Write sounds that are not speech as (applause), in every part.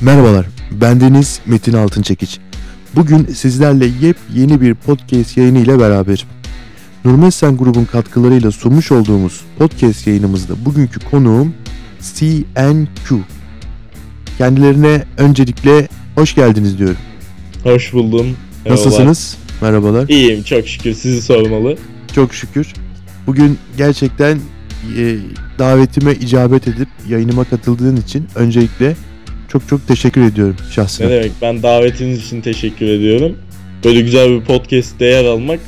Merhabalar, bendeniz Metin Altınçekiç. Bugün sizlerle yepyeni bir podcast yayını ile beraberim. Nurmesen grubun katkılarıyla sunmuş olduğumuz podcast yayınımızda bugünkü konuğum CNQ. Kendilerine öncelikle hoş geldiniz diyorum. Hoş buldum. Merhabalar. Nasılsınız? Merhabalar. İyiyim çok şükür sizi sormalı. Çok şükür. Bugün gerçekten e, davetime icabet edip yayınıma katıldığın için öncelikle çok çok teşekkür ediyorum şahsına. Ne demek ben davetiniz için teşekkür ediyorum. Böyle güzel bir podcast'te yer almak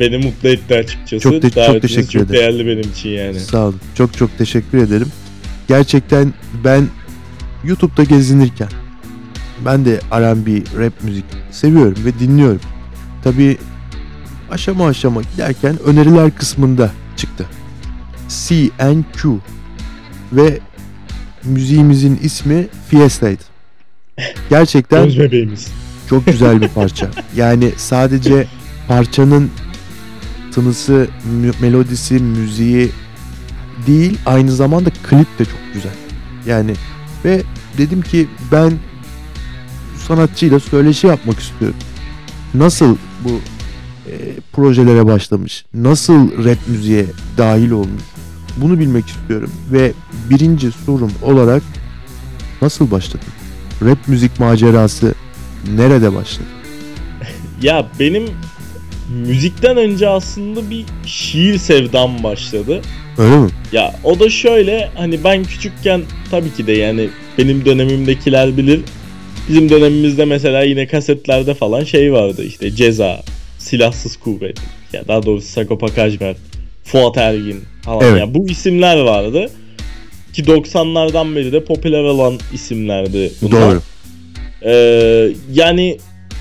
beni mutlu etti açıkçası. Çok te- çok teşekkür çok ederim. değerli benim için yani. Sağ olun. Çok çok teşekkür ederim. Gerçekten ben YouTube'da gezinirken ben de R&B, rap müzik seviyorum ve dinliyorum. Tabii aşama aşama giderken öneriler kısmında çıktı. CNQ ve müziğimizin ismi Fiesta'ydı. Gerçekten Göz bebeğimiz. çok güzel bir parça. (laughs) Yani sadece parçanın tınısı, melodisi, müziği değil aynı zamanda klip de çok güzel. Yani ve dedim ki ben sanatçıyla söyleşi yapmak istiyorum. Nasıl bu e, projelere başlamış? Nasıl rap müziğe dahil olmuş? Bunu bilmek istiyorum ve birinci sorum olarak nasıl başladın? Rap müzik macerası nerede başladı? (laughs) Ya benim müzikten önce aslında bir şiir sevdam başladı. Öyle mi? Ya o da şöyle hani ben küçükken tabii ki de yani benim dönemimdekiler bilir. Bizim dönemimizde mesela yine kasetlerde falan şey vardı işte Ceza, Silahsız Kuvvet ya daha doğrusu Sagopa Kajmer, Fuat Ergin falan Evet. yani bu isimler vardı. Ki 90'lardan beri de popüler olan isimlerdi bunlar. Doğru. Ee, yani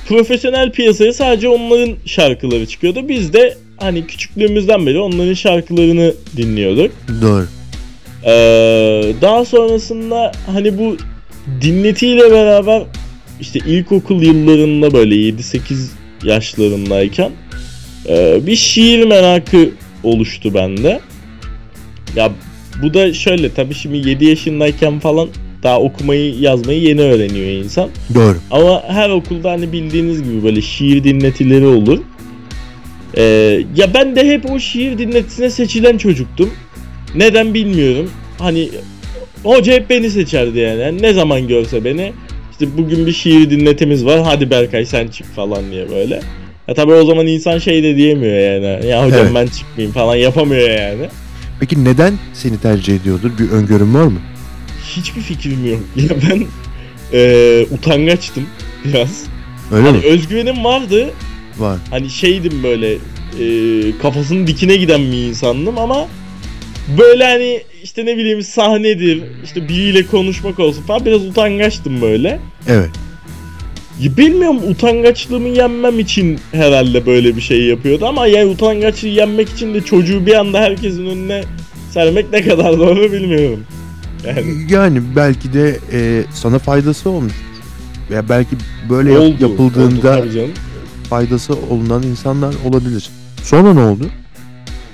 profesyonel piyasaya sadece onların şarkıları çıkıyordu. Biz de hani küçüklüğümüzden beri onların şarkılarını dinliyorduk. Doğru. Ee, daha sonrasında hani bu dinletiyle beraber işte ilkokul yıllarında böyle 7-8 yaşlarındayken e, bir şiir merakı oluştu bende. Ya bu da şöyle tabii şimdi 7 yaşındayken falan daha okumayı yazmayı yeni öğreniyor insan. Doğru. Ama her okulda hani bildiğiniz gibi böyle şiir dinletileri olur. Ee, ya ben de hep o şiir dinletisine seçilen çocuktum. Neden bilmiyorum. Hani hoca hep beni seçerdi yani. Yani ne zaman görse beni işte bugün bir şiir dinletimiz var hadi Berkay sen çık falan diye böyle. Ya tabii o zaman insan şey de diyemiyor yani. Ya hocam Evet. ben çıkmayayım falan yapamıyor yani. Peki neden seni tercih ediyordur? Bir öngörün var mı? Hiçbir fikrim yok. (laughs) Ya ben eee utangaçtım biraz. Öyle Hani mi? özgüvenim vardı. Var. hani şeydim böyle e, kafasının dikine giden bir insandım ama böyle hani işte ne bileyim sahnedir işte biriyle konuşmak olsun falan biraz utangaçtım böyle. Evet. Ya bilmiyorum utangaçlığımı yenmem için herhalde böyle bir şey yapıyordu ama yani utangaçlığı yenmek için de çocuğu bir anda herkesin önüne sermek ne kadar doğru bilmiyorum. Yani Yani belki de e, sana faydası olmuş. Veya belki böyle yap- oldu, yapıldığında oldu faydası olunan insanlar olabilir. Sonra ne oldu?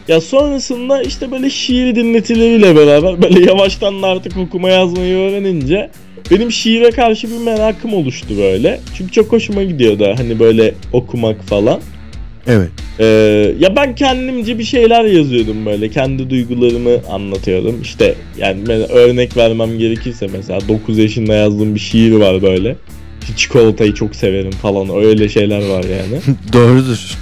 Ya sonrasında işte böyle şiir dinletileriyle beraber böyle yavaştan da artık okuma yazmayı öğrenince benim şiire karşı bir merakım oluştu böyle. Çünkü çok hoşuma gidiyordu hani böyle okumak falan. Evet. Ee, ya ben kendimce bir şeyler yazıyordum böyle. Kendi duygularımı anlatıyordum. İşte yani örnek vermem gerekirse mesela 9 yaşında yazdığım bir şiir var böyle. Çikolatayı çok severim falan öyle şeyler var yani. (laughs) Doğrudur.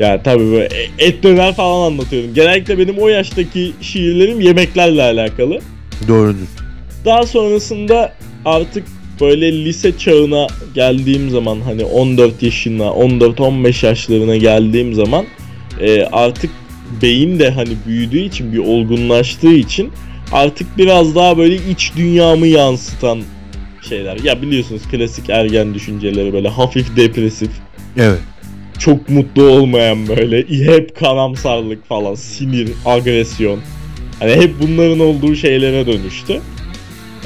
Yani tabii böyle et döner falan anlatıyorum. Genellikle benim o yaştaki şiirlerim yemeklerle alakalı. Doğrudur. Daha sonrasında artık böyle lise çağına geldiğim zaman hani 14 yaşına 14-15 yaşlarına geldiğim zaman e, artık beyin de hani büyüdüğü için bir olgunlaştığı için artık biraz daha böyle iç dünyamı yansıtan şeyler. Ya biliyorsunuz klasik ergen düşünceleri böyle hafif depresif Evet. çok mutlu olmayan böyle hep karamsarlık falan sinir agresyon hani hep bunların olduğu şeylere dönüştü.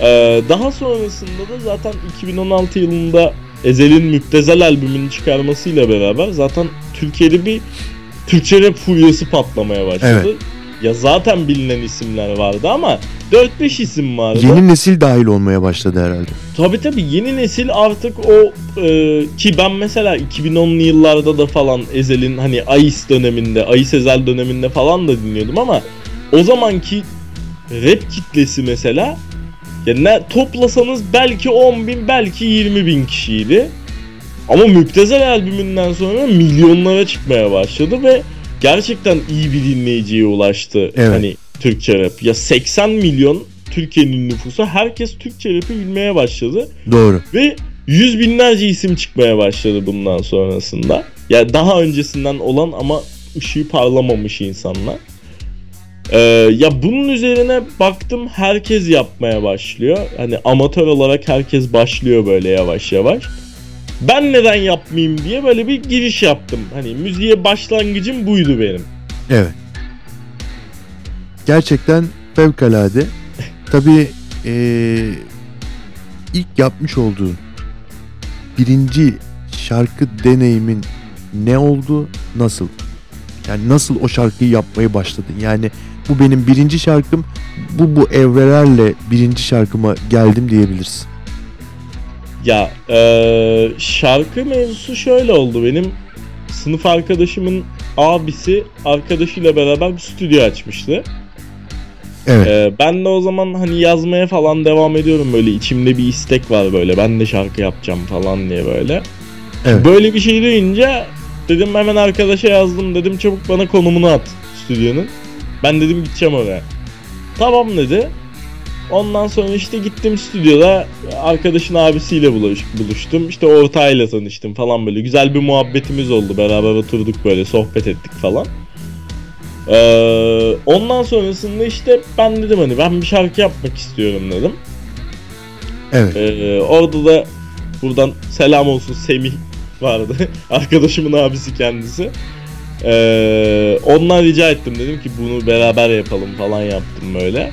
Ee, daha sonrasında da zaten 2016 yılında Ezel'in Müptezel albümünü çıkarmasıyla beraber zaten Türkiye'de bir Türkçe rap furyası patlamaya başladı. Evet. Ya zaten bilinen isimler vardı ama 4-5 isim vardı. Yeni nesil dahil olmaya başladı herhalde. Tabi tabi yeni nesil artık o e, ki ben mesela 2010'lu yıllarda da falan Ezel'in hani Ayis döneminde, Ayis Ezel döneminde falan da dinliyordum ama o zamanki rap kitlesi mesela ya ne toplasanız belki 10 bin belki 20 bin kişiydi. Ama Müptezel albümünden sonra milyonlara çıkmaya başladı ve gerçekten iyi bir dinleyiciye ulaştı. Evet. Hani Türkçe rap. Ya 80 milyon Türkiye'nin nüfusu herkes Türkçe rap'i bilmeye başladı. Doğru. Ve yüz binlerce isim çıkmaya başladı bundan sonrasında. Ya daha öncesinden olan ama ışığı parlamamış insanlar. Ee, ya bunun üzerine baktım herkes yapmaya başlıyor. Hani amatör olarak herkes başlıyor böyle yavaş yavaş. Ben neden yapmayayım diye böyle bir giriş yaptım. Hani müziğe başlangıcım buydu benim. Evet. Gerçekten fevkalade. (laughs) Tabii eee, ilk yapmış olduğun birinci şarkı deneyimin ne oldu, nasıl? Yani nasıl o şarkıyı yapmaya başladın? Yani bu benim birinci şarkım, bu bu evrelerle birinci şarkıma geldim diyebilirsin. Ya eee, şarkı mevzusu şöyle oldu benim sınıf arkadaşımın abisi arkadaşıyla beraber bir stüdyo açmıştı. Evet. Eee, ben de o zaman hani yazmaya falan devam ediyorum böyle içimde bir istek var böyle ben de şarkı yapacağım falan diye böyle. Evet. Böyle bir şey duyunca dedim hemen arkadaşa yazdım dedim çabuk bana konumunu at stüdyonun. Ben dedim gideceğim oraya. Tamam dedi. Ondan sonra işte gittim stüdyoda arkadaşın abisiyle buluş- buluştum. İşte ortağıyla tanıştım falan böyle. Güzel bir muhabbetimiz oldu. Beraber oturduk böyle sohbet ettik falan. Ee, ondan sonrasında işte ben dedim hani ben bir şarkı yapmak istiyorum dedim. Evet. Ee, orada da buradan selam olsun Semih vardı. (laughs) Arkadaşımın abisi kendisi. Ee, ondan rica ettim dedim ki bunu beraber yapalım falan yaptım böyle.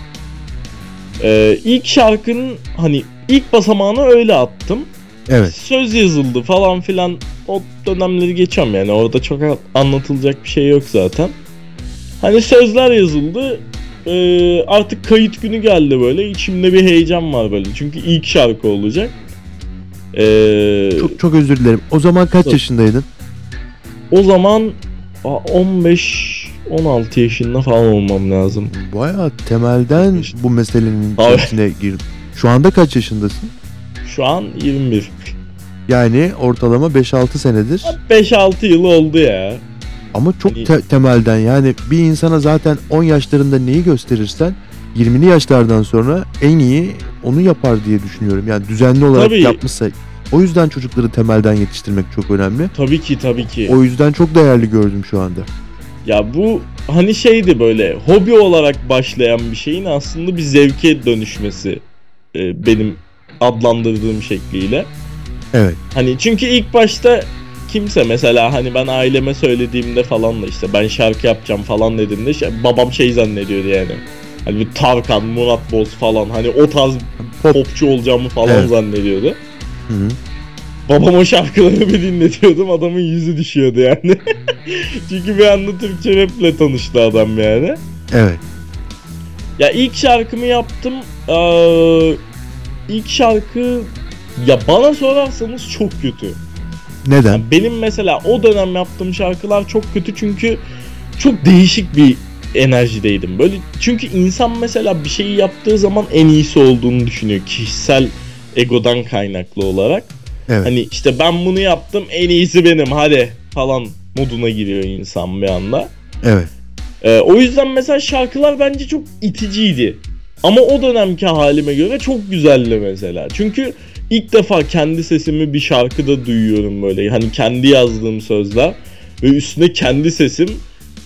Ee, ilk şarkının hani ilk basamağını öyle attım. Evet. Söz yazıldı falan filan o dönemleri geçiyorum yani orada çok anlatılacak bir şey yok zaten. Hani sözler yazıldı ee, artık kayıt günü geldi böyle içimde bir heyecan var böyle çünkü ilk şarkı olacak. Ee, Çok çok özür dilerim. O zaman kaç yaşındaydın? o zaman a, 15 16 yaşında falan olmam lazım. Bayağı temelden bu meselenin Abi. içerisine girip. Şu anda kaç yaşındasın? Şu an 21. Yani ortalama 5-6 senedir. 5-6 yıl oldu ya. Ama çok Hani- te- temelden yani bir insana zaten 10 yaşlarında neyi gösterirsen 20'li yaşlardan sonra en iyi onu yapar diye düşünüyorum. Yani düzenli olarak Tabii. yapmışsa. O yüzden çocukları temelden yetiştirmek çok önemli. Tabii ki tabii ki. O yüzden çok değerli gördüm şu anda. Ya bu hani şeydi böyle hobi olarak başlayan bir şeyin aslında bir zevke dönüşmesi e, benim adlandırdığım şekliyle. Evet. Hani çünkü ilk başta kimse mesela hani ben aileme söylediğimde falan da işte ben şarkı yapacağım falan dediğimde şey, babam şey zannediyordu yani. Hani bir Tarkan, Murat Boz falan hani o tarz Pop. popçu olacağımı falan Evet. zannediyordu. Hı hı. Babam o şarkıları bir dinletiyordum adamın yüzü düşüyordu yani. (laughs) Çünkü bir anda Türkçe raple tanıştı adam yani. Evet. Ya ilk şarkımı yaptım. Ee, ilk şarkı ya bana sorarsanız çok kötü. Neden? Ya benim mesela o dönem yaptığım şarkılar çok kötü çünkü çok değişik bir enerjideydim. Böyle çünkü insan mesela bir şeyi yaptığı zaman en iyisi olduğunu düşünüyor kişisel egodan kaynaklı olarak. Evet. Hani işte ben bunu yaptım en iyisi benim hadi falan moduna giriyor insan bir anda. Evet. Ee, o yüzden mesela şarkılar bence çok iticiydi. Ama o dönemki halime göre çok güzeldi mesela. Çünkü ilk defa kendi sesimi bir şarkıda duyuyorum böyle. Hani kendi yazdığım sözler ve üstüne kendi sesim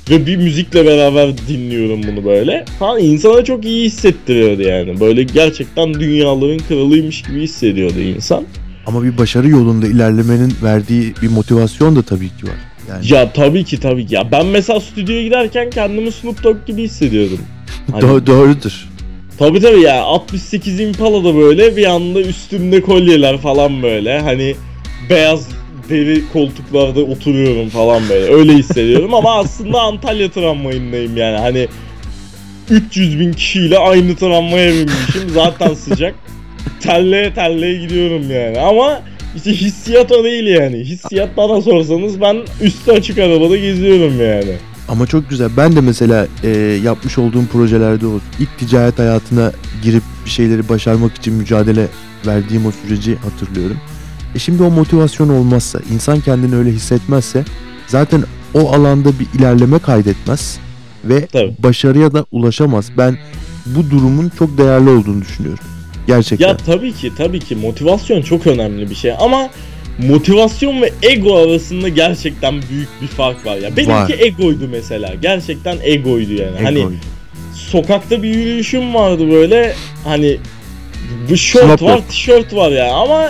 ve bir müzikle beraber dinliyorum bunu böyle. Ha insana çok iyi hissettiriyordu yani. Böyle gerçekten dünyaların kralıymış gibi hissediyordu insan. Ama bir başarı yolunda ilerlemenin verdiği bir motivasyon da tabii ki var. Yani Ya tabii ki tabii ki. Ya ben mesela stüdyoya giderken kendimi Snoop Dogg gibi hissediyordum. (laughs) Hani- do- doğrudur. Tabii tabii ya 68 Impala'da böyle bir anda üstümde kolyeler falan böyle hani beyaz deri koltuklarda oturuyorum falan böyle öyle hissediyorum ama aslında Antalya tramvayındayım yani hani 300 bin kişiyle aynı tramvaya binmişim. Zaten sıcak. Terleye terleye gidiyorum yani. Ama işte hissiyat o değil yani. Hissiyat bana sorsanız ben üstü açık arabada geziyorum yani. Ama çok güzel. Ben de mesela e, yapmış olduğum projelerde olsun. İlk ticaret hayatına girip bir şeyleri başarmak için mücadele verdiğim o süreci hatırlıyorum. E şimdi o motivasyon olmazsa, insan kendini öyle hissetmezse zaten o alanda bir ilerleme kaydetmez ve Tabii. başarıya da ulaşamaz. Ben bu durumun çok değerli olduğunu düşünüyorum. Gerçekten. Ya tabii ki tabii ki motivasyon çok önemli bir şey ama motivasyon ve ego arasında gerçekten büyük bir fark var ya. Benimki Var. egoydu mesela. Gerçekten egoydu yani. Hani Ego. sokakta bir yürüyüşüm vardı böyle hani bu şort Snap var, tişört var ya ama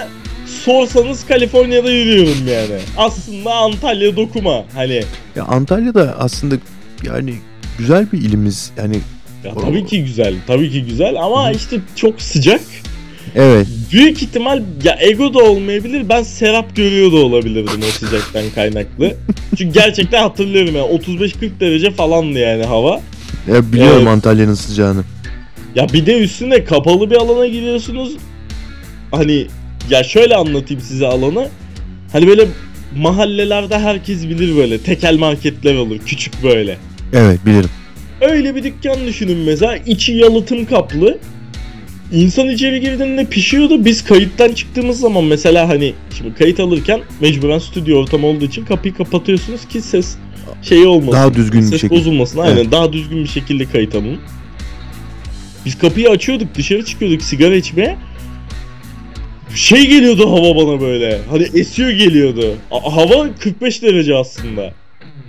sorsanız Kaliforniya'da yürüyorum yani. Aslında Antalya dokuma hani Ya Antalya'da aslında yani güzel bir ilimiz. Yani ya tabii ki güzel, tabii ki güzel ama işte çok sıcak. evet. Büyük ihtimal ya ego da olmayabilir. Ben serap görüyor da olabilirdim o sıcaktan kaynaklı. (laughs) Çünkü gerçekten hatırlıyorum ya 35-40 derece falandı yani hava. Ya biliyorum Evet. Antalya'nın sıcağını. Ya bir de üstüne kapalı bir alana giriyorsunuz. Hani ya şöyle anlatayım size alanı. Hani böyle mahallelerde herkes bilir böyle tekel marketler olur küçük böyle. Evet bilirim. Öyle bir dükkan düşünün mesela içi yalıtım kaplı. İnsan içeri girdiğinde pişiyordu. Biz kayıttan çıktığımız zaman mesela hani şimdi kayıt alırken mecburen stüdyo ortamı olduğu için kapıyı kapatıyorsunuz ki ses şeyi olmasın. Daha düzgün bir ses şekilde. bozulmasın. Aynen Evet. daha düzgün bir şekilde kayıt alın. Biz kapıyı açıyorduk dışarı çıkıyorduk sigara içmeye. Şey geliyordu hava bana böyle. Hani esiyor geliyordu. Hava 45 derece aslında.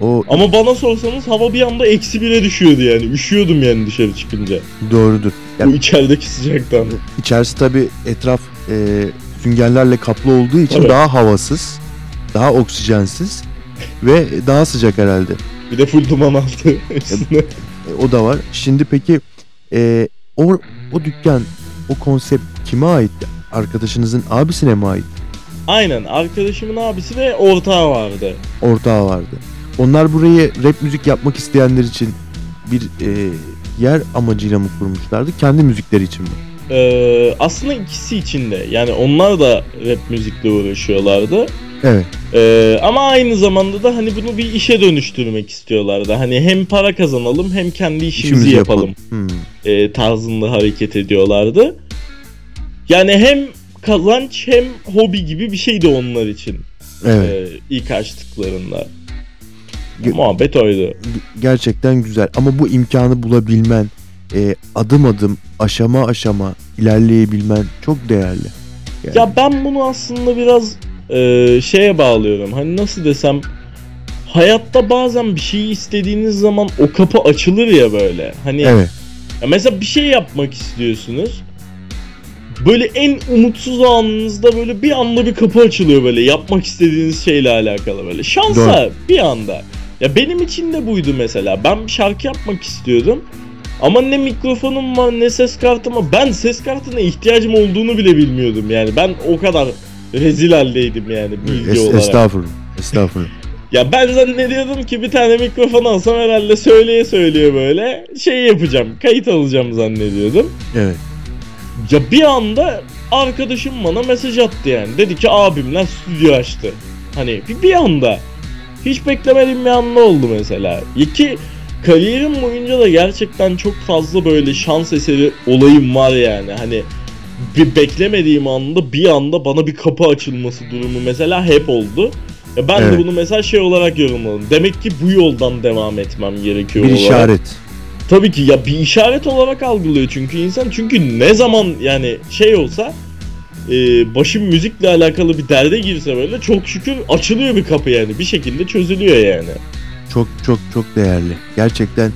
O Ama bana sorsanız hava bir anda eksi bire düşüyordu yani. Üşüyordum yani dışarı çıkınca. doğrudur. Ya, Bu içerideki sıcaktan. içerisi tabi etraf e, süngerlerle kaplı olduğu için Evet. daha havasız, daha oksijensiz ve daha sıcak herhalde. Bir de full duman altı üstüne. E, o da var. Şimdi peki e, o o dükkan, o konsept kime ait? Arkadaşınızın abisine mi ait? Aynen arkadaşımın abisi ve ortağı vardı. Ortağı vardı. Onlar burayı rap müzik yapmak isteyenler için bir e, yer amacıyla mı kurmuşlardı? Kendi müzikleri için mi? Ee, aslında ikisi için de. Yani onlar da rap müzikle uğraşıyorlardı. Evet. Ee, ama aynı zamanda da hani bunu bir işe dönüştürmek istiyorlardı. Hani hem para kazanalım hem kendi işimizi, İşimizi yapalım. Hmm. e, tarzında hareket ediyorlardı. Yani hem kazanç hem hobi gibi bir şeydi onlar için. Evet. e, ilk açtıklarında. Ge- Muhabbet oydu. gerçekten güzel ama bu imkanı bulabilmen e, adım adım aşama aşama ilerleyebilmen çok değerli. Yani, Ya ben bunu aslında biraz e, şeye bağlıyorum. Hani nasıl desem hayatta bazen bir şeyi istediğiniz zaman o kapı açılır ya böyle. Hani evet ya mesela bir şey yapmak istiyorsunuz. Böyle en umutsuz anınızda böyle bir anda bir kapı açılıyor böyle yapmak istediğiniz şeyle alakalı böyle. Şansa bir anda. Ya benim için de buydu mesela. Ben bir şarkı yapmak istiyordum. Ama ne mikrofonum var ne ses kartım var. Ben ses kartına ihtiyacım olduğunu bile bilmiyordum yani. Ben o kadar rezil haldeydim yani bilgi Es- olarak. estağfurullah. Estağfurullah. (laughs) Ya ben zannediyordum ki bir tane mikrofon alsam herhalde söyleye söyleye böyle şey yapacağım. Kayıt alacağım zannediyordum. evet. Ya bir anda arkadaşım bana mesaj attı yani. Dedi ki abimler stüdyo açtı. Hani bir, bir anda. Hiç beklemediğim bir anda oldu mesela. Ya ki kariyerim boyunca da gerçekten çok fazla böyle şans eseri olayım var yani. Hani bir beklemediğim anda bir anda bana bir kapı açılması durumu mesela hep oldu. Ya ben Evet. de bunu mesela şey olarak yorumladım. Demek ki bu yoldan devam etmem gerekiyor Bir olarak. işaret. Tabii ki ya bir işaret olarak algılıyor çünkü insan çünkü ne zaman yani şey olsa e, başım müzikle alakalı bir derde girse böyle çok şükür açılıyor bir kapı yani bir şekilde çözülüyor yani. Çok çok çok değerli. Gerçekten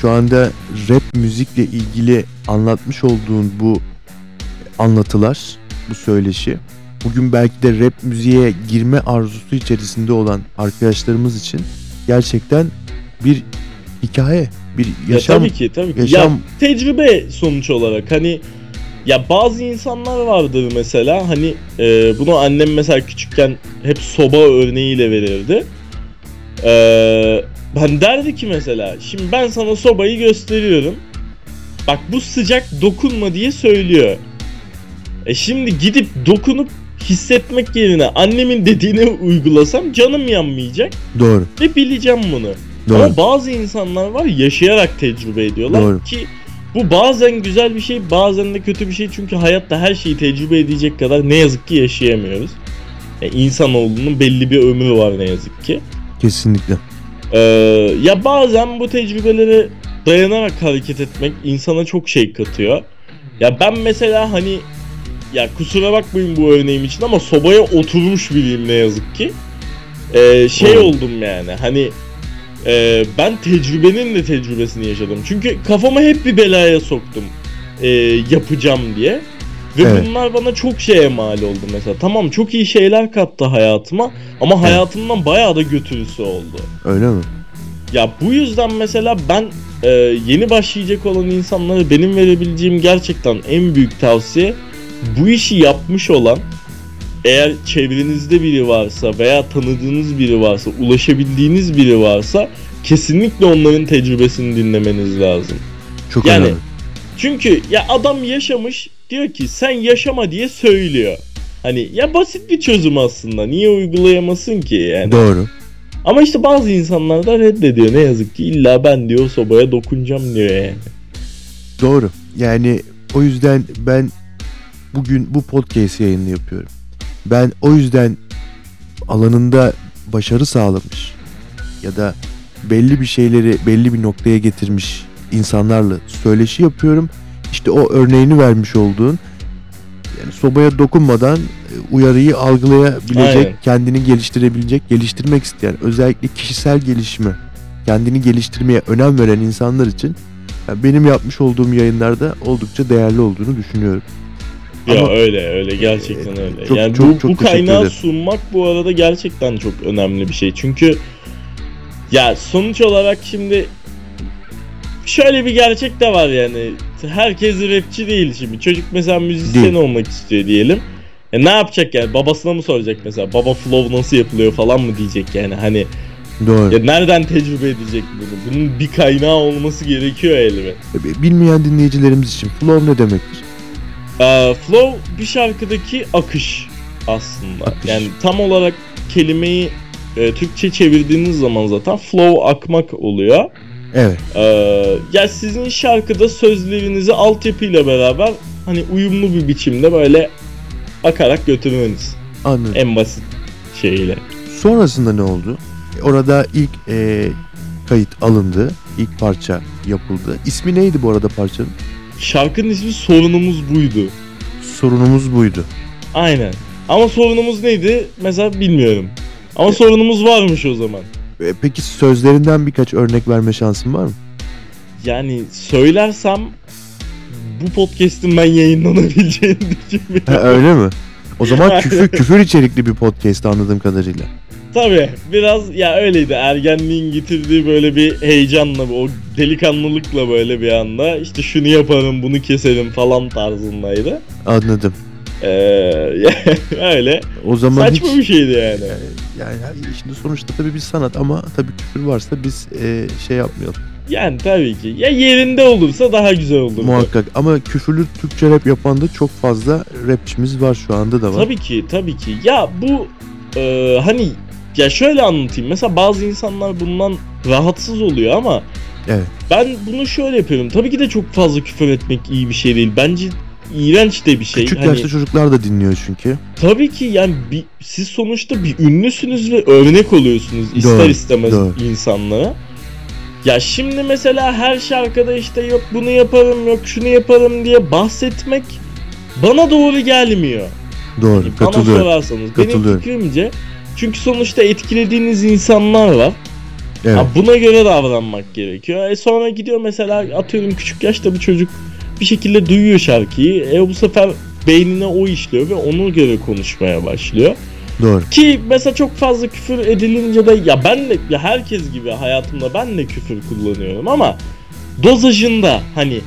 şu anda rap müzikle ilgili anlatmış olduğun bu anlatılar, bu söyleşi bugün belki de rap müziğe girme arzusu içerisinde olan arkadaşlarımız için gerçekten bir hikaye, bir Ya yaşam tabii ki tabii ki. yaşam Ya tecrübe sonuç olarak hani ya bazı insanlar vardır mesela hani e, bunu annem mesela küçükken hep soba örneğiyle verirdi. E, ben derdi ki mesela şimdi ben sana sobayı gösteriyorum. bak bu sıcak dokunma diye söylüyor. E şimdi gidip dokunup hissetmek yerine annemin dediğini uygulasam canım yanmayacak Doğru. ve bileceğim bunu. Doğru. Ama bazı insanlar var yaşayarak tecrübe ediyorlar Doğru. ki bu bazen güzel bir şey bazen de kötü bir şey çünkü hayatta her şeyi tecrübe edecek kadar ne yazık ki yaşayamıyoruz. E, insanoğlunun belli bir ömrü var ne yazık ki. Kesinlikle. Ee, ya bazen bu tecrübelere dayanarak hareket etmek insana çok şey katıyor. Ya ben mesela hani ya kusura bakmayın bu örneğim için ama sobaya oturmuş biriyim ne yazık ki. Ee, şey oldum yani hani e, ben tecrübenin de tecrübesini yaşadım. Çünkü kafamı hep bir belaya soktum e, yapacağım diye. Ve Evet. bunlar bana çok şeye mal oldu mesela. Tamam çok iyi şeyler kattı hayatıma ama hayatımdan bayağı da götürüsü oldu. Öyle mi? Ya bu yüzden mesela ben e, yeni başlayacak olan insanlara benim verebileceğim gerçekten en büyük tavsiye bu işi yapmış olan eğer çevrenizde biri varsa veya tanıdığınız biri varsa, ulaşabildiğiniz biri varsa kesinlikle onların tecrübesini dinlemeniz lazım. Çok Yani- önemli. Çünkü ya adam yaşamış diyor ki sen yaşama diye söylüyor. Hani ya basit bir çözüm aslında. Niye uygulayamasın ki yani? Doğru. Ama işte bazı insanlar da reddediyor ne yazık ki. illa ben diyor sobaya dokunacağım diyor yani. Doğru. Yani o yüzden ben bugün bu podcast yayını yapıyorum. Ben o yüzden alanında başarı sağlamış ya da belli bir şeyleri belli bir noktaya getirmiş insanlarla söyleşi yapıyorum. İşte o örneğini vermiş olduğun yani sobaya dokunmadan e, uyarıyı algılayabilecek, Aynen. kendini geliştirebilecek, geliştirmek isteyen, özellikle kişisel gelişime, kendini geliştirmeye önem veren insanlar için yani benim yapmış olduğum yayınlarda oldukça değerli olduğunu düşünüyorum. Ya Ama- öyle öyle gerçekten öyle. Çok- yani çok- bu, çok bu kaynağı sunmak bu arada gerçekten çok önemli bir şey. Çünkü ya sonuç olarak şimdi şöyle bir gerçek de var yani. Herkes rapçi değil şimdi. Çocuk mesela müzisyen Değil. olmak istiyor diyelim. E ne yapacak yani? Babasına mı soracak mesela? Baba flow nasıl yapılıyor falan mı diyecek yani? Hani Doğru. ya nereden tecrübe edecek bunu? Bunun bir kaynağı olması gerekiyor elbet. Bilmeyen dinleyicilerimiz için flow ne demektir? Ee, flow bir şarkıdaki akış aslında. Akış. Yani tam olarak kelimeyi e, Türkçe çevirdiğiniz zaman zaten flow akmak oluyor. Evet. Ee, ya sizin şarkıda sözlerinizi altyapıyla beraber hani uyumlu bir biçimde böyle akarak götürmeniz. Anladım. En basit şeyle. Sonrasında ne oldu? Orada ilk e, kayıt alındı. İlk parça yapıldı. İsmi neydi bu arada parçanın? Şarkının ismi sorunumuz buydu. Sorunumuz buydu. Aynen. Ama sorunumuz neydi? Mesela bilmiyorum. Ama sorunumuz varmış o zaman. E, peki sözlerinden birkaç örnek verme şansın var mı? Yani söylersem bu podcast'in ben yayınlanabileceğini düşünmüyorum. Ha, öyle mi? O zaman (laughs) küfür küfür içerikli bir podcast anladığım kadarıyla. (laughs) Tabii biraz ya öyleydi. Ergenliğin getirdiği böyle bir heyecanla, o delikanlılıkla böyle bir anda işte şunu yaparım, bunu keserim falan tarzındaydı. Anladım. Ee, (laughs) öyle. O zaman Saçma hiç bir şeydi yani. yani şimdi sonuçta tabii bir sanat ama tabii küfür varsa biz e, şey yapmayalım. Yani tabii ki. Ya yerinde olursa daha güzel olurdu. Muhakkak ama küfürlü Türkçe rap yapan da çok fazla rapçimiz var şu anda da var. Tabii ki, tabii ki. Ya bu e, hani ya şöyle anlatayım. Mesela bazı insanlar bundan rahatsız oluyor ama Evet. ben bunu şöyle yapıyorum. Tabii ki de çok fazla küfür etmek iyi bir şey değil. Bence iğrenç de bir şey. Küçük Hani, yaşta çocuklar da dinliyor çünkü. tabii ki yani bir, siz sonuçta bir ünlüsünüz ve örnek oluyorsunuz ister Doğru, istemez doğru. insanlara. Ya şimdi mesela her şarkıda işte yok bunu yaparım yok şunu yaparım diye bahsetmek bana doğru gelmiyor. Doğru. Yani bana katılıyorum. sorarsanız benim fikrimce çünkü sonuçta etkilediğiniz insanlar var. Evet. Ha, buna göre davranmak gerekiyor. E sonra gidiyor mesela atıyorum küçük yaşta bir çocuk bir şekilde duyuyor şarkıyı. E bu sefer beynine o işliyor ve ona göre konuşmaya başlıyor. Doğru. Ki mesela çok fazla küfür edilince de ya ben de ya herkes gibi hayatımda ben de küfür kullanıyorum ama dozajında hani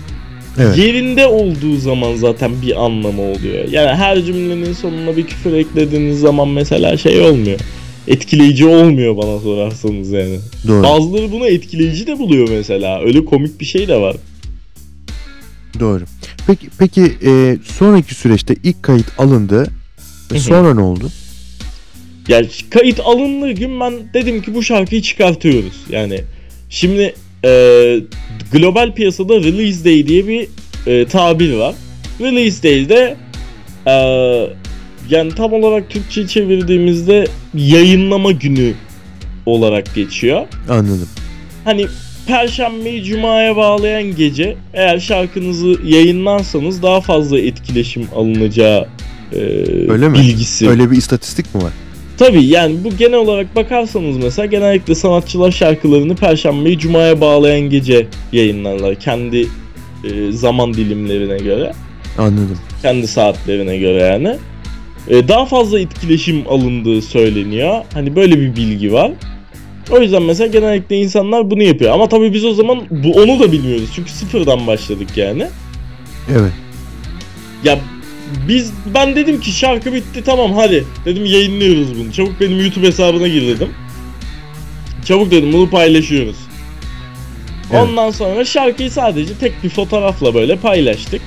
Evet. yerinde olduğu zaman zaten bir anlamı oluyor. Yani her cümlenin sonuna bir küfür eklediğiniz zaman mesela şey olmuyor. Etkileyici olmuyor bana sorarsanız yani. Doğru. Bazıları bunu etkileyici de buluyor mesela. Öyle komik bir şey de var. Doğru. Peki peki e, sonraki süreçte ilk kayıt alındı ve sonra ne oldu? Yani kayıt alındığı gün ben dedim ki bu şarkıyı çıkartıyoruz. Yani şimdi e, global piyasada release day diye bir e, tabir var. Release day'de e, yani tam olarak Türkçe çevirdiğimizde yayınlama günü olarak geçiyor. Anladım. Hani Perşembeyi Cuma'ya bağlayan gece eğer şarkınızı yayınlarsanız daha fazla etkileşim alınacağı e, Öyle mi? bilgisi. Öyle bir istatistik mi var? Tabii yani bu genel olarak bakarsanız mesela genellikle sanatçılar şarkılarını Perşembeyi Cuma'ya bağlayan gece yayınlarlar. Kendi e, zaman dilimlerine göre. Anladım. Kendi saatlerine göre yani. E, daha fazla etkileşim alındığı söyleniyor. Hani böyle bir bilgi var. O yüzden mesela genellikle insanlar bunu yapıyor. Ama tabii biz o zaman bu onu da bilmiyoruz. Çünkü sıfırdan başladık yani. Evet. Ya biz ben dedim ki şarkı bitti tamam hadi dedim yayınlıyoruz bunu. Çabuk benim YouTube hesabına gir dedim. Çabuk dedim bunu paylaşıyoruz. Evet. Ondan sonra şarkıyı sadece tek bir fotoğrafla böyle paylaştık.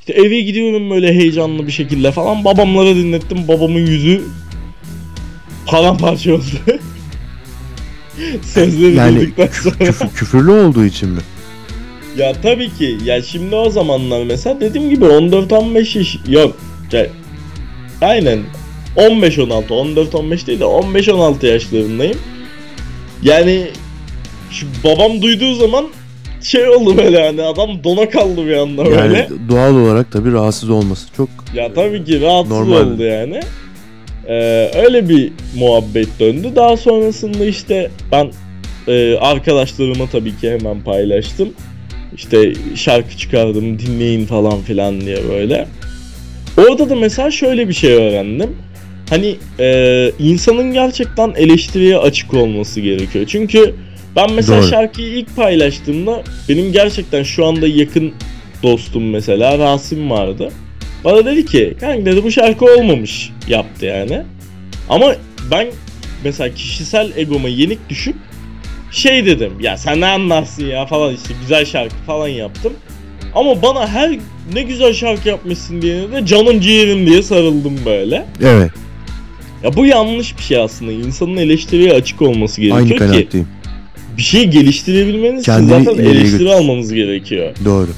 İşte eve gidiyorum böyle heyecanlı bir şekilde falan. Babamlara dinlettim. Babamın yüzü paramparça oldu. (laughs) Sözleri Yani duyduktan sonra. küfür- küfürlü olduğu için mi? Ya tabii ki. Ya şimdi o zamanlar mesela dediğim gibi 14-15 yaş yok. Ya, aynen 15-16 14-15 değil de 15-16 yaşlarındayım. Yani şu babam duyduğu zaman şey oldu böyle hani adam dona kaldı bir anda Yani böyle. doğal olarak tabii rahatsız olması çok Ya tabii ki rahatsız Normal. oldu yani. Ee, öyle bir muhabbet döndü. Daha sonrasında işte ben e, arkadaşlarıma tabii ki hemen paylaştım. İşte şarkı çıkardım dinleyin falan filan diye böyle. Orada da mesela şöyle bir şey öğrendim. Hani e, insanın gerçekten eleştiriye açık olması gerekiyor. Çünkü ben mesela Doğru. şarkıyı ilk paylaştığımda benim gerçekten şu anda yakın dostum mesela Rasim vardı. Bana dedi ki kanka dedi bu şarkı olmamış yaptı yani. Ama ben mesela kişisel egoma yenik düşüp şey dedim ya sen ne anlarsın ya falan işte güzel şarkı falan yaptım. Ama bana her ne güzel şarkı yapmışsın diye de canım ciğerim diye sarıldım böyle. evet Ya bu yanlış bir şey aslında. İnsanın eleştiriye açık olması aynı gerekiyor ki kanaatteyim. bir şeyi geliştirebilmeniz için Kendini zaten ileriye eleştiri götür. almanız gerekiyor. Doğru.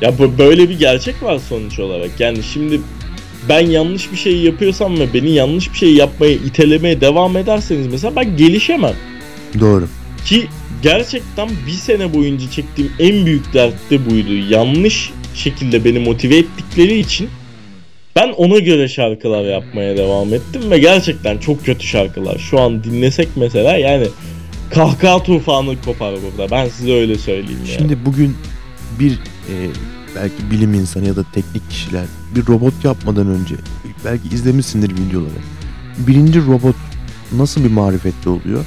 Ya böyle bir gerçek var sonuç olarak. Yani şimdi ben yanlış bir şey yapıyorsam ve beni yanlış bir şey yapmaya itelemeye devam ederseniz mesela ben gelişemem. Doğru. Ki gerçekten bir sene boyunca çektiğim en büyük dert de buydu. Yanlış şekilde beni motive ettikleri için ben ona göre şarkılar yapmaya devam ettim ve gerçekten çok kötü şarkılar. Şu an dinlesek mesela yani kahkaha tufanı kopar burada. Ben size öyle söyleyeyim yani. Şimdi bugün bir e, belki bilim insanı ya da teknik kişiler bir robot yapmadan önce belki izlemişsindir videoları. Birinci robot nasıl bir marifetli oluyor?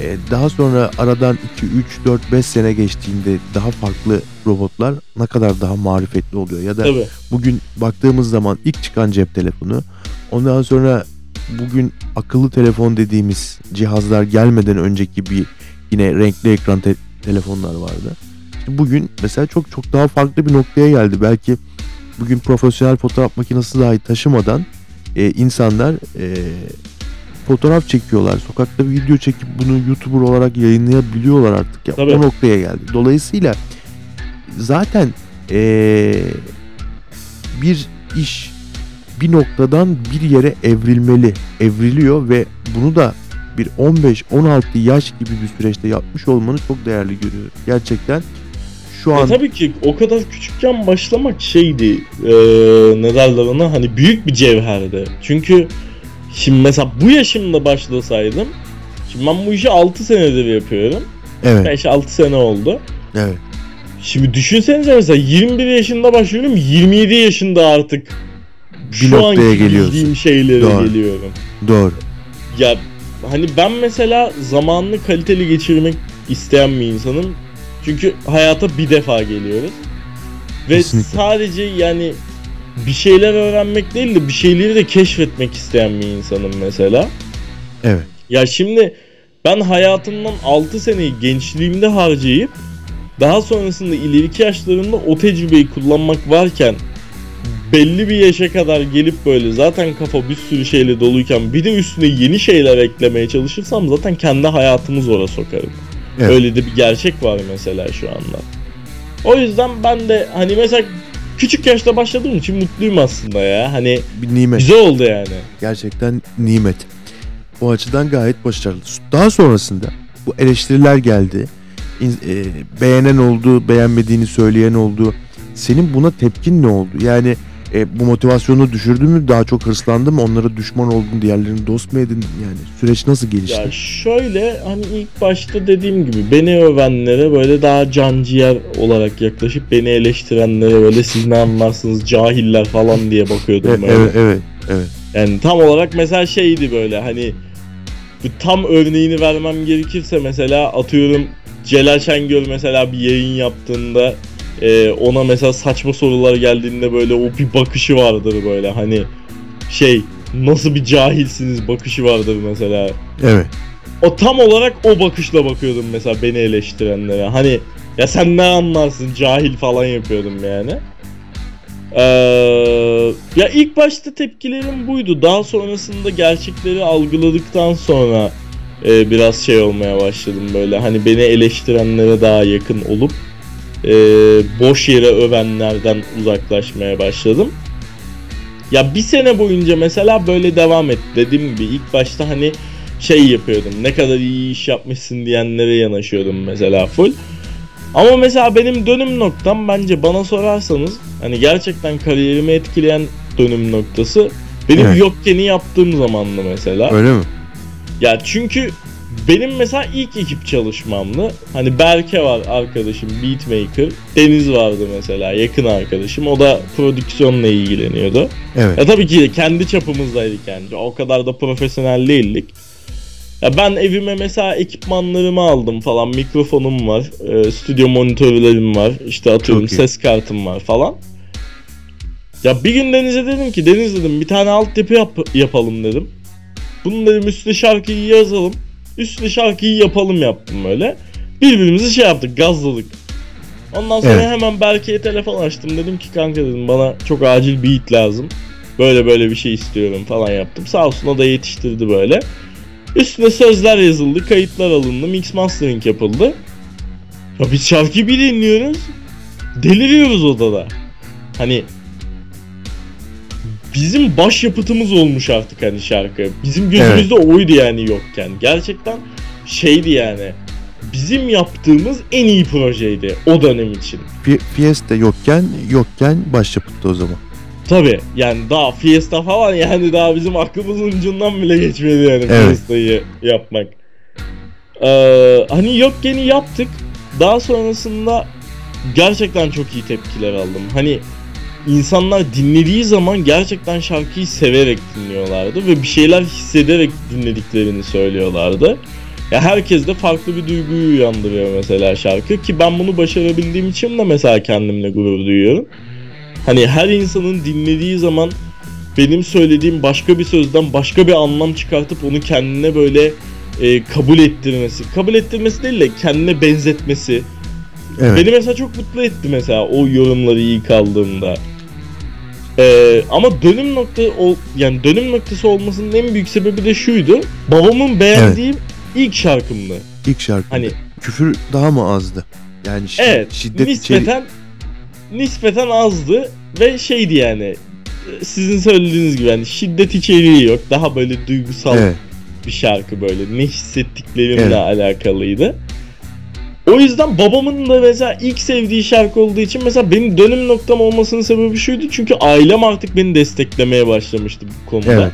E, daha sonra aradan 2, 3, 4, 5 sene geçtiğinde daha farklı robotlar ne kadar daha marifetli oluyor. Ya da Tabii. bugün baktığımız zaman ilk çıkan cep telefonu ondan sonra bugün akıllı telefon dediğimiz cihazlar gelmeden önceki bir yine renkli ekran te- telefonlar vardı. İşte bugün mesela çok çok daha farklı bir noktaya geldi. Belki bugün profesyonel fotoğraf makinesi dahi taşımadan e, insanlar e, fotoğraf çekiyorlar. Sokakta video çekip bunu YouTuber olarak yayınlayabiliyorlar artık. Ya, Tabii. o noktaya geldi. Dolayısıyla zaten e, bir iş bir noktadan bir yere evrilmeli, evriliyor ve bunu da bir 15-16 yaş gibi bir süreçte yapmış olmanı çok değerli görüyorum. Gerçekten şu Ya an tabii ki o kadar küçükken başlamak şeydi eee ne derler ona hani büyük bir cevherdi. Çünkü şimdi mesela bu yaşımda başlasaydım şimdi ben bu işi 6 senedir yapıyorum. evet, 5-6 sene oldu. evet, Şimdi düşünsenize mesela 21 yaşında başlıyorum 27 yaşında artık Bir şu noktaya anki geliyorsun. bildiğim şeylere Doğru. geliyorum. doğru. Ya hani ben mesela zamanını kaliteli geçirmek isteyen bir insanım. Çünkü hayata bir defa geliyoruz. Ve Kesinlikle. sadece yani bir şeyler öğrenmek değil de bir şeyleri de keşfetmek isteyen bir insanım mesela. Evet, Ya şimdi ben hayatımdan 6 seneyi gençliğimde harcayıp daha sonrasında ileriki yaşlarında o tecrübeyi kullanmak varken belli bir yaşa kadar gelip böyle zaten kafa bir sürü şeyle doluyken bir de üstüne yeni şeyler eklemeye çalışırsam zaten kendi hayatımı zora sokarım. Evet. Öyle de bir gerçek var mesela şu anda. O yüzden ben de hani mesela küçük yaşta başladığım için mutluyum aslında ya. Hani Bir nimet. güzel oldu yani. Gerçekten nimet. O açıdan gayet başarılı. Daha sonrasında bu eleştiriler geldi. İn- e, beğenen oldu, beğenmediğini söyleyen oldu. Senin buna tepkin ne oldu? Yani e, bu motivasyonu düşürdü mü? Daha çok hırslandın mı? Onlara düşman oldun, diğerlerini dost mu edindin? Yani süreç nasıl gelişti? Ya şöyle hani ilk başta dediğim gibi beni övenlere böyle daha canciğer olarak yaklaşıp beni eleştirenlere böyle siz ne anlarsınız cahiller falan diye bakıyordum evet, böyle. evet, evet, evet. Yani tam olarak mesela şeydi böyle hani tam örneğini vermem gerekirse mesela atıyorum Celal Şengör mesela bir yayın yaptığında e, ona mesela saçma sorular geldiğinde böyle o bir bakışı vardır böyle hani şey nasıl bir cahilsiniz bakışı vardır mesela. Evet. O tam olarak o bakışla bakıyordum mesela beni eleştirenlere. Hani ya sen ne anlarsın cahil falan yapıyordum yani. Ee, ya ilk başta tepkilerim buydu. Daha sonrasında gerçekleri algıladıktan sonra e, biraz şey olmaya başladım böyle. Hani beni eleştirenlere daha yakın olup e, boş yere övenlerden uzaklaşmaya başladım. Ya bir sene boyunca mesela böyle devam etti. Dediğim gibi ilk başta hani şey yapıyordum. Ne kadar iyi iş yapmışsın diyenlere yanaşıyordum mesela full. Ama mesela benim dönüm noktam bence bana sorarsanız hani gerçekten kariyerimi etkileyen dönüm noktası benim Evet. yokkeni yaptığım zamandı mesela. Öyle mi? Ya çünkü benim mesela ilk ekip çalışmamdı. Hani Berke var arkadaşım beatmaker. Deniz vardı mesela yakın arkadaşım. O da prodüksiyonla ilgileniyordu. Evet. Ya tabii ki kendi çapımızdaydık yani. O kadar da profesyonel değildik. Ya ben evime mesela ekipmanlarımı aldım falan. Mikrofonum var. e, stüdyo monitörlerim var. işte atıyorum ses kartım var falan. Ya bir gün Deniz'e dedim ki Deniz dedim bir tane altyapı yap- yapalım dedim. Bunun dedim üstüne şarkıyı yazalım. Üstüne şarkıyı yapalım yaptım böyle. Birbirimizi şey yaptık gazladık. Ondan sonra Evet. hemen Berke'ye telefon açtım. Dedim ki kanka dedim bana çok acil beat lazım. Böyle böyle bir şey istiyorum falan yaptım. Sağ olsun o da yetiştirdi böyle. Üstüne sözler yazıldı, kayıtlar alındı, mix mastering yapıldı. Ya biz şarkıyı bir dinliyoruz. Deliriyoruz odada. Hani bizim başyapıtımız olmuş artık hani şarkı. Bizim gözümüzde oydu yani yokken. Gerçekten şeydi yani. Bizim yaptığımız en iyi projeydi o dönem için. Fi- Fiesta yokken, yokken başyapıttı o zaman. Tabi yani daha Fiesta falan yani daha bizim aklımızın ucundan bile geçmedi yani Evet. Fiesta'yı yapmak. Ee, hani yokkeni yaptık. Daha sonrasında gerçekten çok iyi tepkiler aldım. Hani insanlar dinlediği zaman gerçekten şarkıyı severek dinliyorlardı ve bir şeyler hissederek dinlediklerini söylüyorlardı. Ya herkes de farklı bir duyguyu uyandırıyor mesela şarkı ki ben bunu başarabildiğim için de mesela kendimle gurur duyuyorum. Hani her insanın dinlediği zaman benim söylediğim başka bir sözden başka bir anlam çıkartıp onu kendine böyle e, kabul ettirmesi. Kabul ettirmesi değil de kendine benzetmesi. Evet. Beni mesela çok mutlu etti mesela o yorumları ilk aldığımda. Ee, ama dönüm nokta ol, yani dönüm noktası olmasının en büyük sebebi de şuydu. Babamın beğendiği ilk şarkımdı. İlk şarkı. Hani Küfür daha mı azdı? Yani şi- evet şiddet içeri... nispeten nispeten azdı ve şeydi yani sizin söylediğiniz gibi hani şiddet içeriği yok. Daha böyle duygusal Evet. bir şarkı böyle ne hissettiklerimle Evet. alakalıydı. O yüzden babamın da mesela ilk sevdiği şarkı olduğu için mesela benim dönüm noktam olmasının sebebi şuydu. Çünkü ailem artık beni desteklemeye başlamıştı bu konuda. Evet.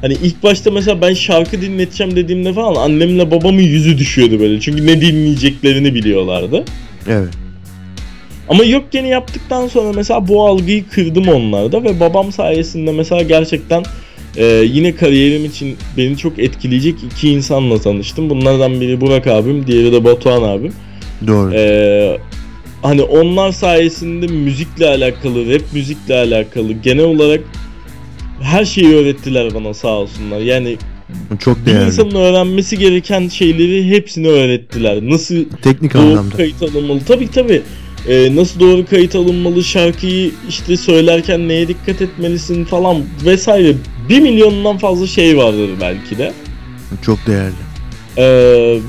Hani ilk başta mesela ben şarkı dinleteceğim dediğimde falan annemle babamın yüzü düşüyordu böyle. Çünkü ne dinleyeceklerini biliyorlardı. Evet. Ama yok yeni yaptıktan sonra mesela bu algıyı kırdım onlarda ve babam sayesinde mesela gerçekten e, yine kariyerim için beni çok etkileyecek iki insanla tanıştım. Bunlardan biri Burak abim, diğeri de Batuhan abim. Doğru. E, hani onlar sayesinde müzikle alakalı, rap müzikle alakalı genel olarak her şeyi öğrettiler bana sağ olsunlar. Yani Çok Bir değerli. insanın öğrenmesi gereken şeyleri hepsini öğrettiler. Nasıl Teknik doğru anlamda. kayıt alınmalı. Tabii tabii. Ee, nasıl doğru kayıt alınmalı, şarkıyı işte söylerken neye dikkat etmelisin falan vesaire. Bir milyondan fazla şey vardır belki de. Çok değerli. Ee,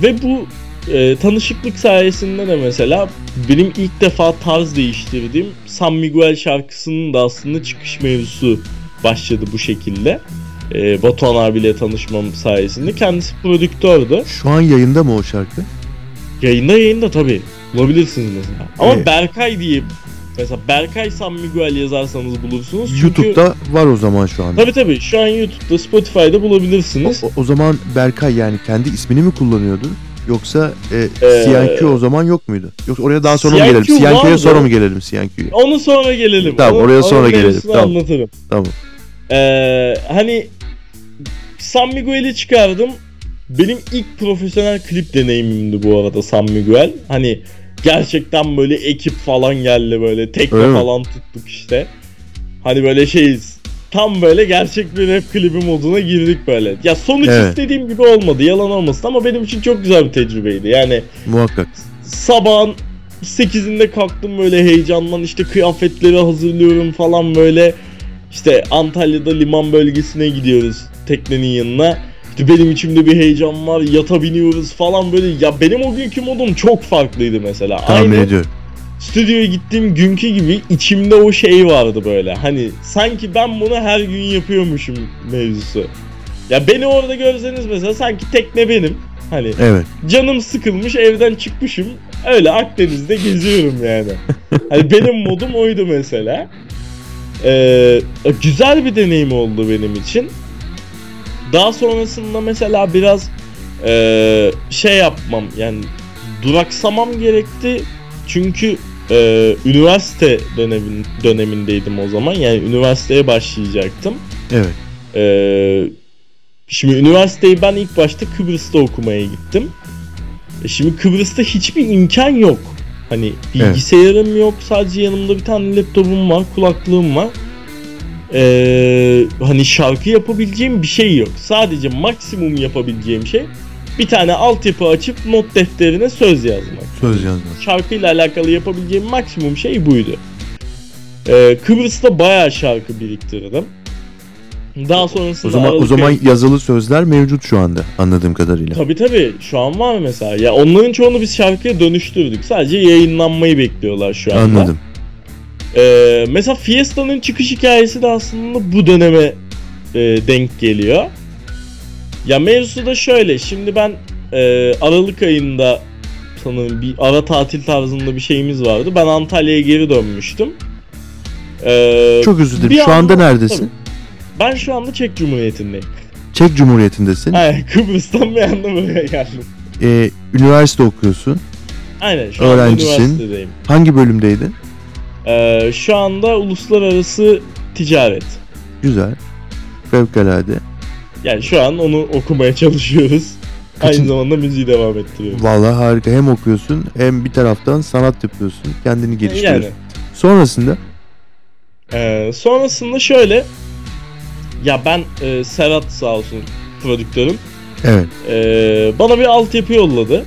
ve bu e, tanışıklık sayesinde de mesela benim ilk defa tarz değiştirdiğim San Miguel şarkısının da aslında çıkış mevzusu başladı bu şekilde. Ee, Batuhan abiyle tanışmam sayesinde. Kendisi prodüktördü. Şu an yayında mı o şarkı? Yayında yayında tabii. Bulabilirsiniz mesela. Ama Evet. Berkay diye mesela Berkay San Miguel yazarsanız bulursunuz. Çünkü... YouTube'da var o zaman şu anda. Tabii tabii şu an YouTube'da Spotify'da bulabilirsiniz. O, o zaman Berkay yani kendi ismini mi kullanıyordu? Yoksa e, Ee, CNQ o zaman yok muydu? Yoksa oraya daha sonra mı CNQ gelelim? CNQ'ya vardı. sonra mı gelelim CNQ'ya? Onu sonra gelelim. Tamam, Onu- oraya sonra onun gelelim. mevzusunu Tamam. anlatırım. Tamam. Ee, hani San Miguel'i çıkardım. Benim ilk profesyonel klip deneyimimdi bu arada San Miguel. Hani gerçekten böyle ekip falan geldi böyle tekne Öyle mi? falan tuttuk işte. Hani böyle şeyiz. Tam böyle gerçek bir rap klibi moduna girdik böyle. Ya sonuç Evet. istediğim gibi olmadı yalan olmasın ama benim için çok güzel bir tecrübeydi. Yani Muhakkak. sabahın 8'inde kalktım böyle heyecandan işte kıyafetleri hazırlıyorum falan böyle. İşte Antalya'da liman bölgesine gidiyoruz teknenin yanına. Benim içimde bir heyecan var yata biniyoruz falan böyle. Ya benim o günkü modum çok farklıydı mesela. Tahmin Aynı ediyorum. stüdyoya gittiğim günkü gibi içimde o şey vardı böyle. Hani sanki ben bunu her gün yapıyormuşum mevzusu. Ya beni orada görseniz mesela sanki tekne benim. Hani Evet. canım sıkılmış evden çıkmışım. Öyle Akdeniz'de geziyorum yani. (laughs) Hani benim modum oydu mesela. Ee, güzel bir deneyim oldu benim için. Daha sonrasında mesela biraz ee, şey yapmam yani duraksamam gerekti. Çünkü ee, üniversite dönemin, dönemindeydim o zaman. Yani üniversiteye başlayacaktım. Evet. Ee, şimdi üniversiteyi ben ilk başta Kıbrıs'ta okumaya gittim. E şimdi Kıbrıs'ta hiçbir imkan yok. Hani bilgisayarım yok. Sadece yanımda bir tane laptopum var, kulaklığım var. Ee, hani şarkı yapabileceğim bir şey yok. Sadece maksimum yapabileceğim şey bir tane altyapı açıp not defterine söz yazmak Söz yazmak. şarkıyla alakalı yapabileceğim maksimum şey buydu. Ee, Kıbrıs'ta bayağı şarkı biriktirdim. Daha sonrasında O zaman o Aralık zaman ayı- yazılı sözler mevcut şu anda anladığım kadarıyla. Tabii tabii şu an var mesela. Ya onların çoğunu biz şarkıya dönüştürdük. Sadece yayınlanmayı bekliyorlar şu anda. Anladım. Ee, mesela Fiesta'nın çıkış hikayesi de aslında bu döneme e, denk geliyor. Ya mevzusu da şöyle. Şimdi ben e, Aralık ayında sanırım bir ara tatil tarzında bir şeyimiz vardı. Ben Antalya'ya geri dönmüştüm. Ee, Çok özür dilerim. Şu anda anda- neredesin? ben şu anda Çek Cumhuriyeti'ndeyim. Çek Cumhuriyeti'ndesin. Aynen (laughs) Kıbrıs'tan bir anda buraya geldim. Ee, üniversite okuyorsun. Aynen şu Öğrencisin. Hangi bölümdeydin? Ee, şu anda uluslararası ticaret. Güzel. Fevkalade. Yani şu an onu okumaya çalışıyoruz. Kaçın- Aynı zamanda müziği devam ettiriyoruz. Vallahi harika. Hem okuyorsun hem bir taraftan sanat yapıyorsun. Kendini geliştiriyorsun. Yani Sonrasında e, sonrasında şöyle ya ben e, Serhat sağ olsun prodüktörüm evet. e, bana bir altyapı yolladı.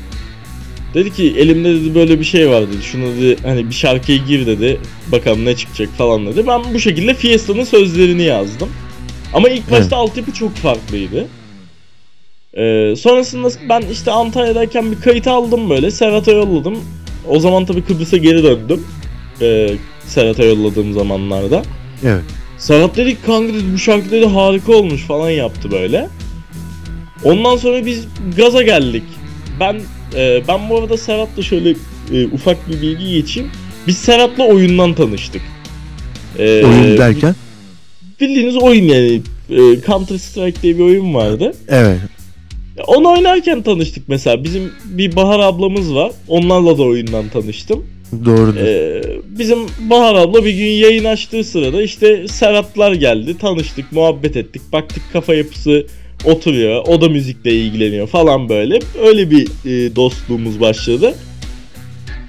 Dedi ki elimde dedi böyle bir şey var dedi. Şunu dedi hani bir şarkıya gir dedi. Bakalım ne çıkacak falan dedi. Ben bu şekilde Fiesta'nın sözlerini yazdım. Ama ilk başta altyapı çok farklıydı. Ee, sonrasında ben işte Antalya'dayken bir kayıt aldım böyle. Serhat'a yolladım. O zaman tabii Kıbrıs'a geri döndüm. Ee, Serhat'a yolladığım zamanlarda. Evet. Serhat dedi ki, kanka dedi bu şarkı dedi harika olmuş falan yaptı böyle. Ondan sonra biz gaza geldik. Ben e, ben bu arada Serhat'la şöyle e, ufak bir bilgi geçeyim. Biz Serhat'la oyundan tanıştık. Ee, Oyun derken Bildiğiniz oyun yani. E, Counter Strike diye bir oyun vardı. evet. Onu oynarken tanıştık mesela. Bizim bir Bahar ablamız var. Onlarla da oyundan tanıştım. Doğrudur. Ee, bizim Bahar abla bir gün yayın açtığı sırada işte Serhatlar geldi. Tanıştık, muhabbet ettik. Baktık kafa yapısı oturuyor. O da müzikle ilgileniyor falan böyle. Öyle bir e, dostluğumuz başladı.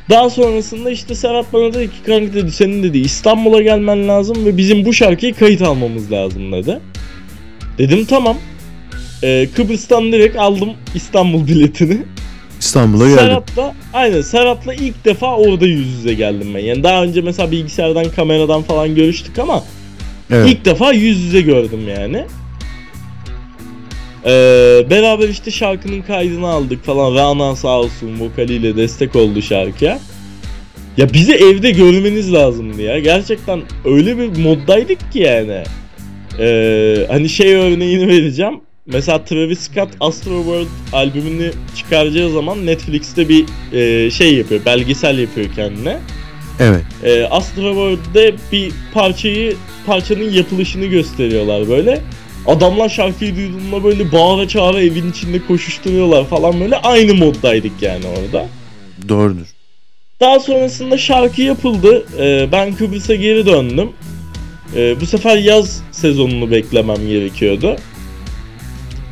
Daha sonrasında işte Serhat bana dedi ki kanka dedi senin dedi İstanbul'a gelmen lazım ve bizim bu şarkıyı kayıt almamız lazım dedi. Dedim tamam. e, Kıbrıs'tan direkt aldım İstanbul biletini. İstanbul'a geldim. Serhat'la aynen Serhat'la ilk defa orada yüz yüze geldim ben. Yani daha önce mesela bilgisayardan kameradan falan görüştük ama Evet. ilk defa yüz yüze gördüm yani. Ee, beraber işte şarkının kaydını aldık falan. Rana sağ olsun vokaliyle destek oldu şarkıya. Ya bizi evde görmeniz lazımdı ya. Gerçekten öyle bir moddaydık ki yani. Ee, hani şey örneğini vereceğim. Mesela Travis Scott Astroworld albümünü çıkaracağı zaman Netflix'te bir e, şey yapıyor, belgesel yapıyor kendine. Evet. E, Astroworld'de bir parçayı, parçanın yapılışını gösteriyorlar böyle. Adamlar şarkıyı duyduğunda böyle bağıra çağıra evin içinde koşuşturuyorlar falan böyle. Aynı moddaydık yani orada. Doğrudur. Daha sonrasında şarkı yapıldı. Ee, ben Kıbrıs'a geri döndüm. Ee, bu sefer yaz sezonunu beklemem gerekiyordu.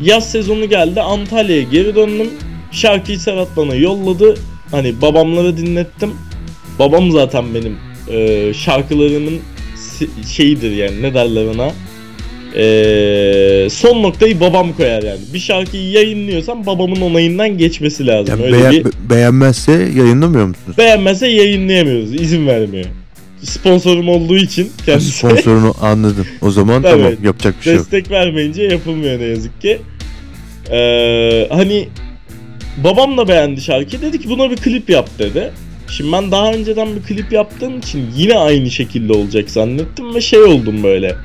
Yaz sezonu geldi. Antalya'ya geri döndüm. Şarkıyı Serhat bana yolladı. Hani babamlara dinlettim. Babam zaten benim e, şarkılarının si- şeyidir yani ne derler ona. Ee, son noktayı babam koyar yani. Bir şarkıyı yayınlıyorsam babamın onayından geçmesi lazım. Yani Öyle beğen- bir be- beğenmezse yayınlamıyor musunuz? beğenmezse yayınlayamıyoruz. izin vermiyor. Sponsorum olduğu için kendisi Sponsorunu anladım. O zaman Tabii. (laughs) tamam yapacak bir şey yok. destek vermeyince yapılmıyor ne yazık ki. Ee, hani babam da beğendi şarkıyı. Dedi ki buna bir klip yap dedi. Şimdi ben daha önceden bir klip yaptığım için yine aynı şekilde olacak zannettim ve şey oldum böyle.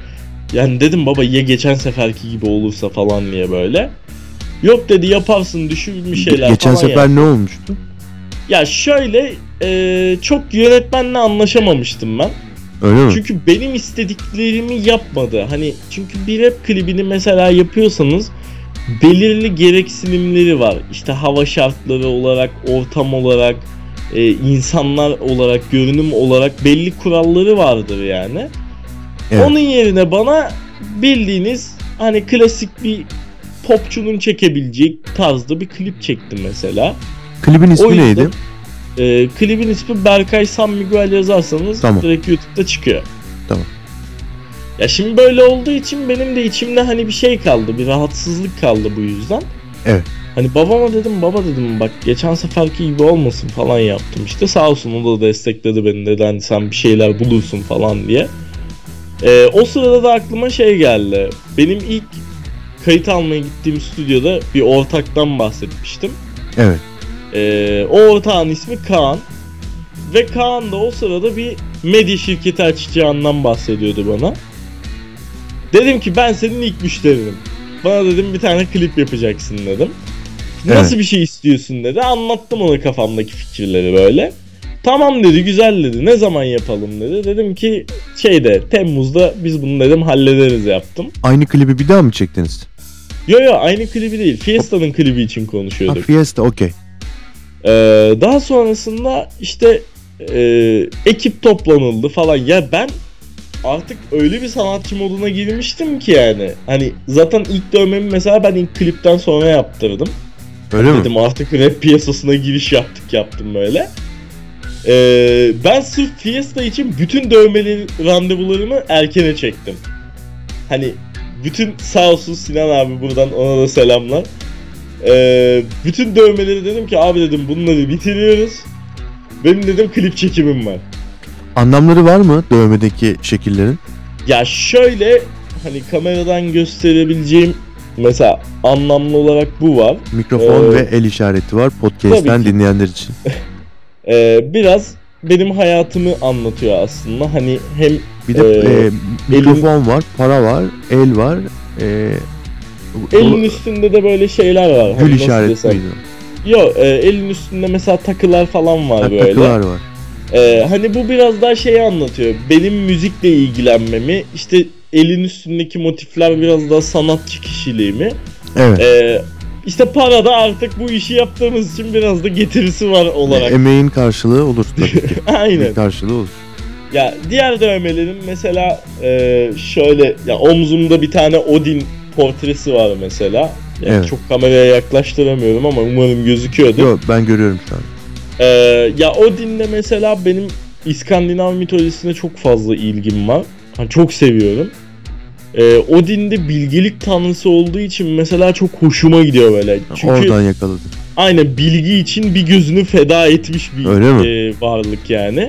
Yani dedim baba ya geçen seferki gibi olursa falan diye böyle. Yok dedi yaparsın düşünmüş şeyler Geçen falan sefer yap. ne olmuştu? Ya şöyle e, çok yönetmenle anlaşamamıştım ben. Öyle mi? Çünkü benim istediklerimi yapmadı. Hani çünkü bir rap klibini mesela yapıyorsanız belirli gereksinimleri var. İşte hava şartları olarak, ortam olarak, e, insanlar olarak, görünüm olarak belli kuralları vardır yani. Evet. Onun yerine bana bildiğiniz hani klasik bir popçunun çekebileceği tarzda bir klip çektim mesela. Klibin ismi o yüzden- neydi? Ee, klibin ismi Berkay San Miguel yazarsanız Tamam. direkt YouTube'da çıkıyor. Tamam. Ya şimdi böyle olduğu için benim de içimde hani bir şey kaldı, bir rahatsızlık kaldı bu yüzden. Evet. Hani babama dedim, baba dedim bak geçen seferki gibi olmasın falan yaptım işte. Sağ olsun o da destekledi beni dedi hani sen bir şeyler bulursun falan diye. Ee, o sırada da aklıma şey geldi. Benim ilk kayıt almaya gittiğim stüdyoda bir ortaktan bahsetmiştim. Evet. Ee, o ortağın ismi Kaan. Ve Kaan da o sırada bir medya şirketi açacağından bahsediyordu bana. Dedim ki ben senin ilk müşterinim. Bana dedim bir tane klip yapacaksın dedim. Nasıl bir şey istiyorsun dedi. Anlattım ona kafamdaki fikirleri böyle. Tamam dedi güzel dedi. Ne zaman yapalım dedi. Dedim ki şeyde Temmuz'da biz bunu dedim hallederiz yaptım. Aynı klibi bir daha mı çektiniz? Yo yo aynı klibi değil. Fiesta'nın klibi için Ha, konuşuyorduk. Fiesta okey. Ee, daha sonrasında işte e, ekip toplanıldı falan. Ya ben artık öyle bir sanatçı moduna girmiştim ki yani. Hani zaten ilk dövmemi mesela ben ilk klipten sonra yaptırdım. Öyle mi? Dedim artık rap piyasasına giriş yaptık yaptım böyle. Ee, ben sırf Fiesta için bütün dövmeli randevularımı erkene çektim. Hani bütün sağ olsun Sinan abi buradan ona da selamlar. Ee, bütün dövmeleri dedim ki abi dedim bunları bitiriyoruz. Benim dedim klip çekimim var. Anlamları var mı dövmedeki şekillerin? Ya şöyle hani kameradan gösterebileceğim mesela anlamlı olarak bu var. Mikrofon Ee, ve el işareti var podcast'ten dinleyenler için. (laughs) Ee, biraz benim hayatımı anlatıyor aslında. Hani hem Bir de Ee, e, mikrofon var, para var, el var. E, elin üstünde de böyle şeyler var. Hani gül nasıl işareti miydi? Yok e, elin üstünde mesela takılar falan var Ha, böyle. takılar var. Ee, hani bu biraz daha şeyi anlatıyor. Benim müzikle ilgilenmemi, işte elin üstündeki motifler biraz daha sanatçı kişiliğimi. Evet. Ee, işte para da artık bu işi yaptığımız için biraz da getirisi var olarak. Emeğin karşılığı olur tabii ki. (laughs) Aynen. Emeğin karşılığı olur. Ya diğer dövmelerim mesela e, şöyle ya omzumda bir tane Odin portresi var mesela. Yani Evet. Çok kameraya yaklaştıramıyorum ama umarım gözüküyordu. Yok ben görüyorum şu an. Ee, ya Odin'le mesela benim İskandinav mitolojisine çok fazla ilgim var. Hani çok seviyorum. E, Odin de bilgelik tanrısı olduğu için mesela çok hoşuma gidiyor böyle. Çünkü Oradan yakaladım. aynen bilgi için bir gözünü feda etmiş bir Öyle mi? e, varlık yani.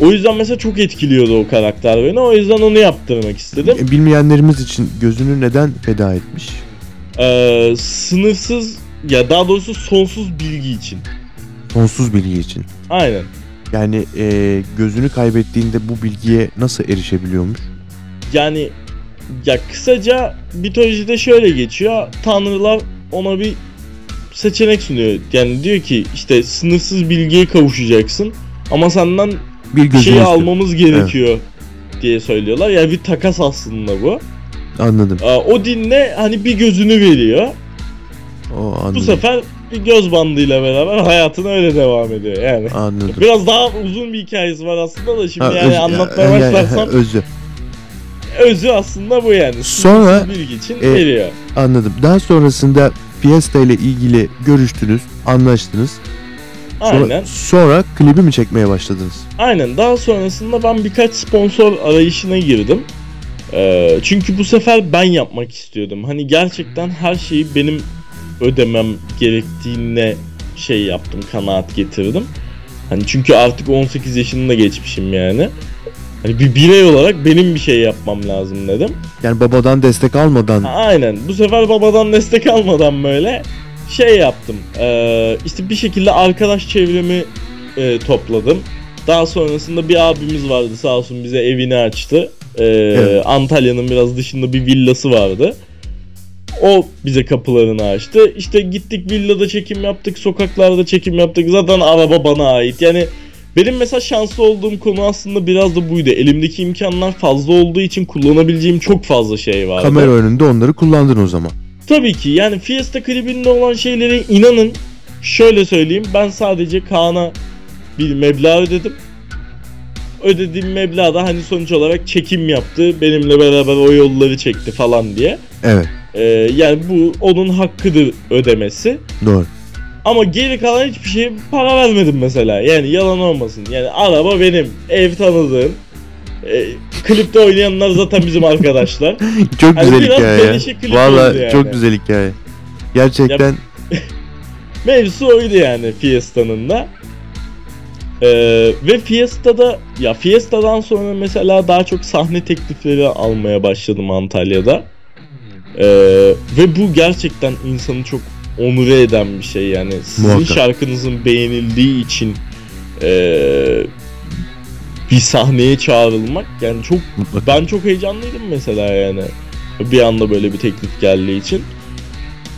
O yüzden mesela çok etkiliyordu o karakter beni. O yüzden onu yaptırmak istedim. E, Bilmeyenlerimiz için gözünü neden feda etmiş? Ee, sınırsız ya daha doğrusu sonsuz bilgi için. Sonsuz bilgi için. Aynen. Yani e, gözünü kaybettiğinde bu bilgiye nasıl erişebiliyormuş? Yani ya kısaca mitolojide şöyle geçiyor. Tanrılar ona bir seçenek sunuyor. Yani diyor ki işte sınırsız bilgiye kavuşacaksın ama senden Bir şey istiyor. almamız gerekiyor diye söylüyorlar. Yani bir takas aslında bu. Anladım. O dinle hani bir gözünü veriyor. O anladım. Bu sefer bir göz bandıyla beraber hayatına öyle devam ediyor yani. Anladım. Biraz daha uzun bir hikayesi var aslında da şimdi Ha, yani öz- anlatmaya ya- ya- başlarsam özü. Özü aslında bu yani. Sonra, bilgi için e, veriyor. Anladım. Daha sonrasında Fiesta ile ilgili görüştünüz, anlaştınız. Sonra, Aynen. sonra klibi mi çekmeye başladınız? Aynen. Daha sonrasında ben birkaç sponsor arayışına girdim. Ee, çünkü bu sefer ben yapmak istiyordum. Hani gerçekten her şeyi benim ödemem gerektiğine şey yaptım, kanaat getirdim. Hani çünkü artık 18 yaşında geçmişim yani. Hani bir birey olarak benim bir şey yapmam lazım dedim. Yani babadan destek almadan Aynen. Bu sefer babadan destek almadan böyle şey yaptım. Ee, işte bir şekilde arkadaş çevremi e, topladım. Daha sonrasında bir abimiz vardı sağ olsun bize evini açtı. Ee, Evet. Antalya'nın biraz dışında bir villası vardı. O bize kapılarını açtı. İşte gittik villada çekim yaptık, sokaklarda çekim yaptık. Zaten araba bana ait. Yani benim mesela şanslı olduğum konu aslında biraz da buydu. Elimdeki imkanlar fazla olduğu için kullanabileceğim çok fazla şey vardı. kamera önünde onları kullandın o zaman. Tabii ki yani Fiesta klibinde olan şeyleri inanın şöyle söyleyeyim ben sadece Kaan'a bir meblağ ödedim. Ödediğim meblağ da hani sonuç olarak çekim yaptı. Benimle beraber o yolları çekti falan diye. Evet, Ee, yani bu onun hakkıdır ödemesi. doğru. Ama geri kalan hiçbir şeye para vermedim mesela. Yani yalan olmasın. Yani araba benim, ev tanıdığım. Ee, klipte oynayanlar zaten bizim arkadaşlar. (laughs) Çok Hani güzel biraz hikaye ya. Valla yani. çok güzel hikaye. Gerçekten (laughs) Mevzu oydu yani Fiesta'nın da. Ee, ve Fiesta'da ya Fiesta'dan sonra mesela daha çok sahne teklifleri almaya başladım Antalya'da. Ee, ve bu gerçekten insanı çok onur eden bir şey yani. Sizin Muhakkak. şarkınızın beğenildiği için ee, bir sahneye çağrılmak yani çok mutlaka. ben çok heyecanlıydım mesela yani. Bir anda böyle bir teklif geldiği için.